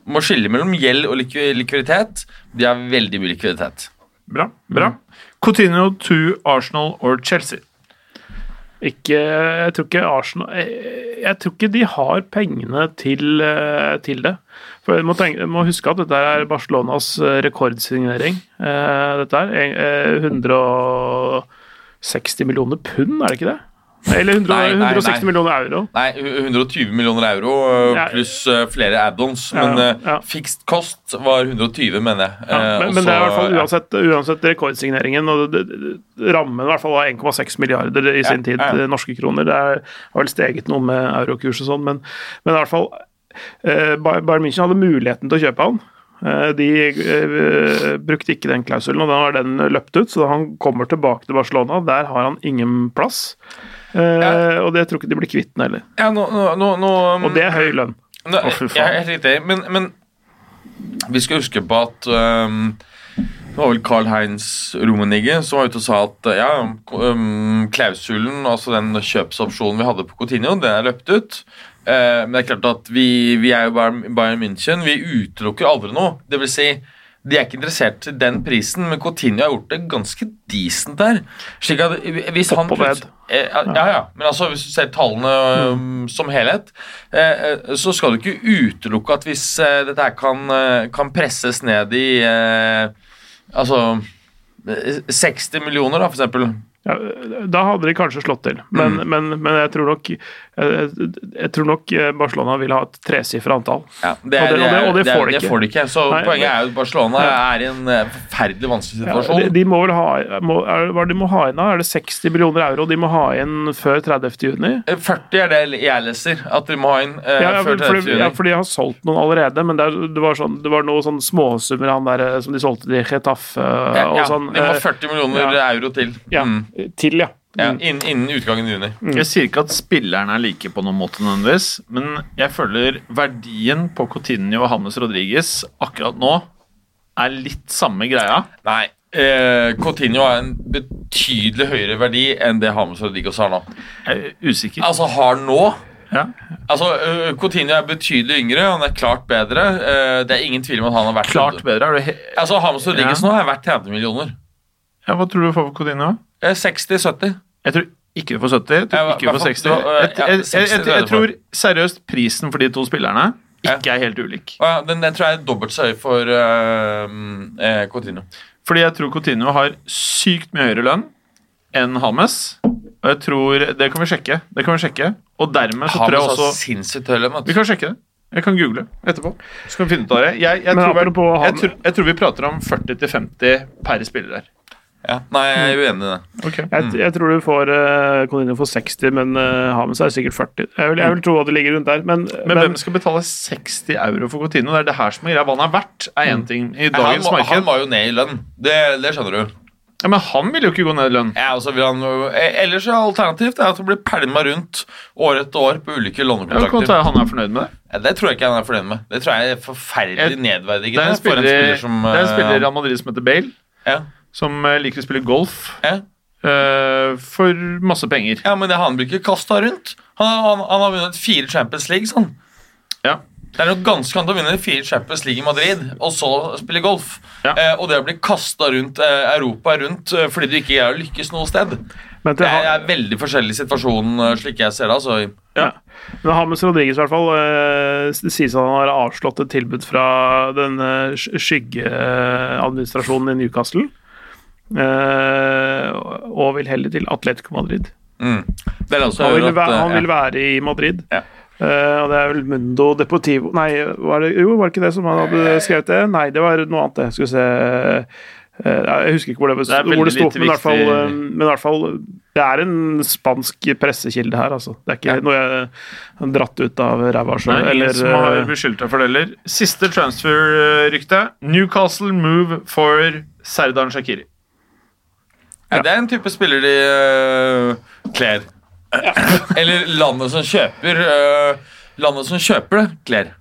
Speaker 5: Må skille mellom gjeld og likvi- likviditet. De har veldig mye likviditet.
Speaker 3: Bra. bra. Coutinho to Arsenal or Chelsea.
Speaker 4: Ikke, jeg tror ikke Arsenal jeg, jeg tror ikke de har pengene til, eh, til det. For jeg må, tenke, må huske at dette er Barcelonas eh, rekordsignering. Eh, dette er eh, 160 millioner pund, er det ikke det? Eller 100,
Speaker 5: Nei, nei,
Speaker 4: 160
Speaker 5: nei.
Speaker 4: millioner euro.
Speaker 5: Nei, 120 millioner euro
Speaker 4: Ja.
Speaker 5: pluss flere add-ons.
Speaker 4: Ja,
Speaker 5: Men øh,
Speaker 4: ja.
Speaker 5: fixed cost var 120, mener jeg.
Speaker 4: Ja,
Speaker 5: Eh,
Speaker 4: men,
Speaker 5: Også,
Speaker 4: men det er i hvert fall
Speaker 5: ja.
Speaker 4: uansett, uansett rekordsigneringen. og det, det, Rammen i hvert fall var 1,6 milliarder i sin tid,
Speaker 5: ja.
Speaker 4: eh, norske kroner. Det er, har vel steget noe med eurokurs og sånn, men, men i hvert fall eh, Bayern München hadde muligheten til å kjøpe han. Eh, De eh, brukte ikke den klausulen, og da har den løpt ut. Så han kommer tilbake til Barcelona. Der har han ingen plass. Eh, Og det tror ikke de blir kvitt den heller.
Speaker 5: Ja, nå, nå, nå,
Speaker 4: Og det er høy lønn.
Speaker 5: Nå,
Speaker 4: oh,
Speaker 5: jeg er helt riktig, men, men vi skal huske på at um, det var vel Carl Heinz Rummenigge som var ute og sa at ja, um, klausulen, altså den kjøpsopsjonen vi hadde på Coutinho, det er løpt ut. Eh, men det er klart at vi, vi er jo Bayern München. Vi utelukker aldri noe. Det vil si, de er ikke interessert i den prisen, men Coutinho har gjort det ganske decent der. Slik at hvis han
Speaker 4: ned.
Speaker 5: Eh, Ja, ja, men altså hvis du ser tallene mm. som helhet, eh, så skal du ikke utelukke at hvis dette her kan, kan presses ned i Altså eh, 60 millioner, da, for eksempel.
Speaker 4: Ja, da hadde de kanskje slått til, men,
Speaker 5: Mm.
Speaker 4: men, men jeg, tror nok, jeg, tror nok Barcelona vil ha et tresifra antall.
Speaker 5: Ja, det,
Speaker 4: Og det- og det- og det får de
Speaker 5: det
Speaker 4: ikke.
Speaker 5: får ikke. Så
Speaker 4: Nei,
Speaker 5: poenget er jo at Barcelona er i en eh, forferdelig vanskelig
Speaker 4: Ja,
Speaker 5: situasjon.
Speaker 4: de, de må vel ha må, er, Hva er de må ha inn da? Er det 60 millioner euro de må ha inn før 30. juni?
Speaker 5: Eh, 40 er det jeg leser at de må ha inn eh,
Speaker 4: Ja, ja,
Speaker 5: før
Speaker 4: for,
Speaker 5: 30. juni.
Speaker 4: ja, for de har solgt noen allerede, men er, det, var, sånn, var noen sånn småsummer han der eh, som de solgte til Chetaffe
Speaker 5: ja,
Speaker 4: og
Speaker 5: ja,
Speaker 4: sånn.
Speaker 5: de må ha
Speaker 4: eh,
Speaker 5: 40 millioner
Speaker 4: ja.
Speaker 5: euro til.
Speaker 4: ja,
Speaker 5: Mm.
Speaker 4: Til, ja.
Speaker 5: Ja,
Speaker 4: Mm.
Speaker 5: innen, innen utgangen i juni.
Speaker 3: Jeg sier ikke at spillerne er like på noen måte nødvendigvis, men jeg føler verdien på Coutinho og Hannes Rodriguez akkurat nå er litt samme greia.
Speaker 5: Nei. Eh, Coutinho har en betydelig høyere verdi enn det Hannes Rodriguez har nå.
Speaker 3: Jeg er usikker.
Speaker 5: Altså har nå
Speaker 3: Ja.
Speaker 5: Altså, uh, Coutinho er betydelig yngre, han er klart bedre. Eh, det er ingen tvil om at han har vært
Speaker 3: Klart bedre. Er du he
Speaker 5: Altså, Hannes Rodriguez
Speaker 3: Ja.
Speaker 5: nå er verdt 30 millioner.
Speaker 3: Ja, Hva tror du du får for Coutinho?
Speaker 5: Eh, 60-70.
Speaker 3: Jeg tror ikke du får 70. Jeg tror ikke du får 60. Jeg, jeg, jeg, jeg, jeg,
Speaker 5: tror jeg
Speaker 3: tror seriøst prisen for de to spillerne ikke er helt ulik.
Speaker 5: Ja, den, den tror jeg er dobbelt så høy for uh, eh, Coutinho.
Speaker 3: Fordi jeg tror Coutinho har sykt mye høyere lønn enn Hames. Og jeg tror, Det kan vi sjekke. Det kan vi sjekke. Og dermed så tror
Speaker 5: Hames
Speaker 3: jeg
Speaker 5: har
Speaker 3: også
Speaker 5: sinnssykt høy lønn.
Speaker 3: Vi kan sjekke det. Jeg kan google etterpå. Så kan vi finne ut av det. Jeg, tror, vel- jeg, tror, jeg tror vi prater om 40-50 per spiller her.
Speaker 5: Ja. Nei, jeg er uenig i det.
Speaker 3: Ok.
Speaker 4: Jeg, jeg tror du får uh, Coutinho for 60, men uh, med er sikkert 40. Jeg vil, jeg vil tro at det ligger rundt der, men,
Speaker 3: Men hvem skal betale 60 euro for Coutinho? Det er det her som er greia. Hva han er verdt, er én ting i dagens
Speaker 5: han
Speaker 3: marked.
Speaker 5: var jo ned i lønn. Det, det skjønner du.
Speaker 3: Ja, Men han vil jo ikke gå ned i lønn.
Speaker 5: Ja, og så vil han, eh, ellers er alternativt er at han blir pælma rundt år etter år på ulike lånekontrakter.
Speaker 3: Ja, han er fornøyd med det.
Speaker 5: Ja, det tror jeg ikke han er fornøyd med. Det tror jeg er forferdelig
Speaker 3: nedverdigende. Det er
Speaker 5: for en
Speaker 3: spiller,
Speaker 5: spiller som
Speaker 3: det er en spiller i
Speaker 5: eh,
Speaker 3: Real Madrid som heter Bale,
Speaker 5: ja,
Speaker 3: som eh, liker å spille golf
Speaker 5: ja.
Speaker 3: uh, for masse penger.
Speaker 5: ja, men det, han blir ikke kasta rundt. Han, han, han har vunnet fire Champions League, sånn.
Speaker 3: Ja.
Speaker 5: Det er noe ganske annet å vinne fire Champions League i Madrid og så spille golf.
Speaker 3: Ja.
Speaker 5: Eh, og det å bli kasta rundt eh, Europa rundt fordi du ikke greier å lykkes noe sted.
Speaker 4: Men
Speaker 5: Det er, er, veldig forskjellig situasjon, slik jeg ser det. Altså.
Speaker 3: Ja.
Speaker 4: men Hames Rodriguez i hvert fall det sies at han har avslått et tilbud fra den eh, skyggeadministrasjonen i Newcastle. Eh, og vil heller til Atletico Madrid.
Speaker 5: Mm.
Speaker 4: Han vil, være,
Speaker 5: eh,
Speaker 4: han
Speaker 5: ja.
Speaker 4: vil være i Madrid.
Speaker 5: Ja.
Speaker 4: Uh, og det er vel Mundo Deportivo Nei, var det, jo, var det ikke det som han hadde skrevet det? Nei, det var noe annet. det. Skal vi se uh, Jeg husker ikke hvor det,
Speaker 3: Det
Speaker 4: hvor det sto, men i hvert fall, eh, men i hvert fall Det er en spansk pressekilde her, altså. Det er ikke noe jeg har dratt ut av ræva sjøl. Eller
Speaker 3: som har
Speaker 4: eh,
Speaker 3: beskyldt deg for det heller. Siste transfer-rykte. Newcastle move for Serdan Shakiri.
Speaker 5: Ja, det er en type spiller de uh, kler. Eller landet som kjøper uh, Landet som kjøper det, kler.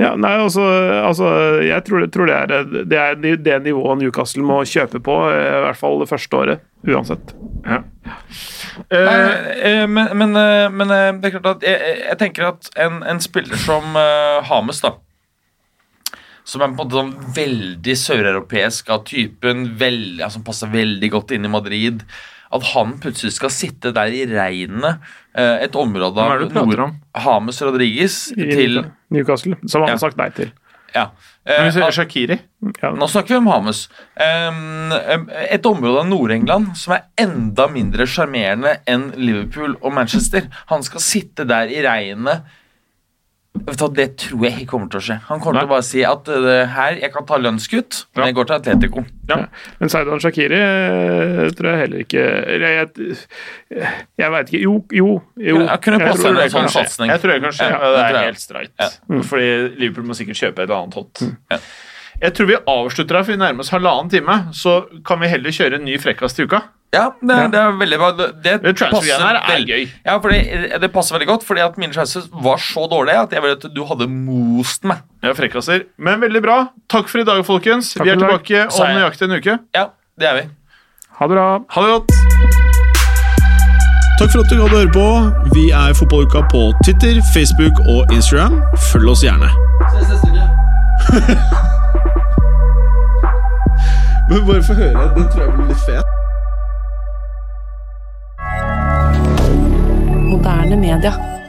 Speaker 4: Ja, nei, altså, altså Jeg tror, tror det, er, det er det nivået Newcastle må kjøpe på, eh, i hvert fall det første året. Uansett.
Speaker 3: Ja. Eh,
Speaker 5: men, men, men det er klart at jeg, jeg- jeg tenker at en, en spiller som uh, Hames, da som er på en måte sånn veldig søreuropeisk av typen, veldig, ja, som passer veldig godt inn i Madrid At han plutselig skal sitte der i regnet, eh, et område Nord- Hames Rodriguez
Speaker 4: I
Speaker 5: til
Speaker 4: Newcastle, som han
Speaker 5: Ja.
Speaker 4: har sagt nei til.
Speaker 5: ja, eh,
Speaker 3: hvis vi sier Shakiri
Speaker 4: Ja.
Speaker 5: Nå snakker vi om Hames. Et område av Nord-England som er enda mindre sjarmerende enn Liverpool og Manchester. Han skal sitte der i regnet. Det tror jeg ikke kommer til å skje. Han kommer
Speaker 3: Nei.
Speaker 5: til å bare si at uh, her, jeg kan ta lønnskutt, men
Speaker 3: Ja.
Speaker 5: jeg går til Atletico.
Speaker 3: Ja.
Speaker 4: Men Seidan Shakiri eh, tror jeg heller ikke Jeg, jeg, jeg veit ikke. Jo, jo. jo.
Speaker 5: Ja, kunne
Speaker 4: Jeg tror det kan skje.
Speaker 3: Jeg tror det kan skje.
Speaker 5: Ja,
Speaker 3: det er helt streit.
Speaker 5: Ja.
Speaker 3: Fordi Liverpool må sikkert kjøpe et annet hot.
Speaker 5: Ja.
Speaker 3: Jeg tror vi avslutter her, for vi nærmer oss halvannen time. Så kan vi heller kjøre en ny frekkas til uka.
Speaker 5: Ja, det, ja. det er veldig bra. Det, det
Speaker 3: passer, her er gøy.
Speaker 5: Ja, fordi det passer veldig godt, fordi at mine chances var så dårlige at jeg ville at du hadde most meg.
Speaker 3: Ja, frekkaser. Men veldig bra. Takk for i dag, folkens.
Speaker 4: Takk
Speaker 3: vi er
Speaker 4: for
Speaker 3: tilbake om nøyaktig en uke.
Speaker 5: Ja, det er vi.
Speaker 4: Ha det bra.
Speaker 3: Ha det godt.
Speaker 1: Takk for at du hadde høre på. Vi er Fotballuka på Twitter, Facebook og Instagram. Følg oss gjerne.
Speaker 2: Ses neste uke.
Speaker 1: Men bare få høre. Den tror jeg blir litt fet.
Speaker 6: Moderne media.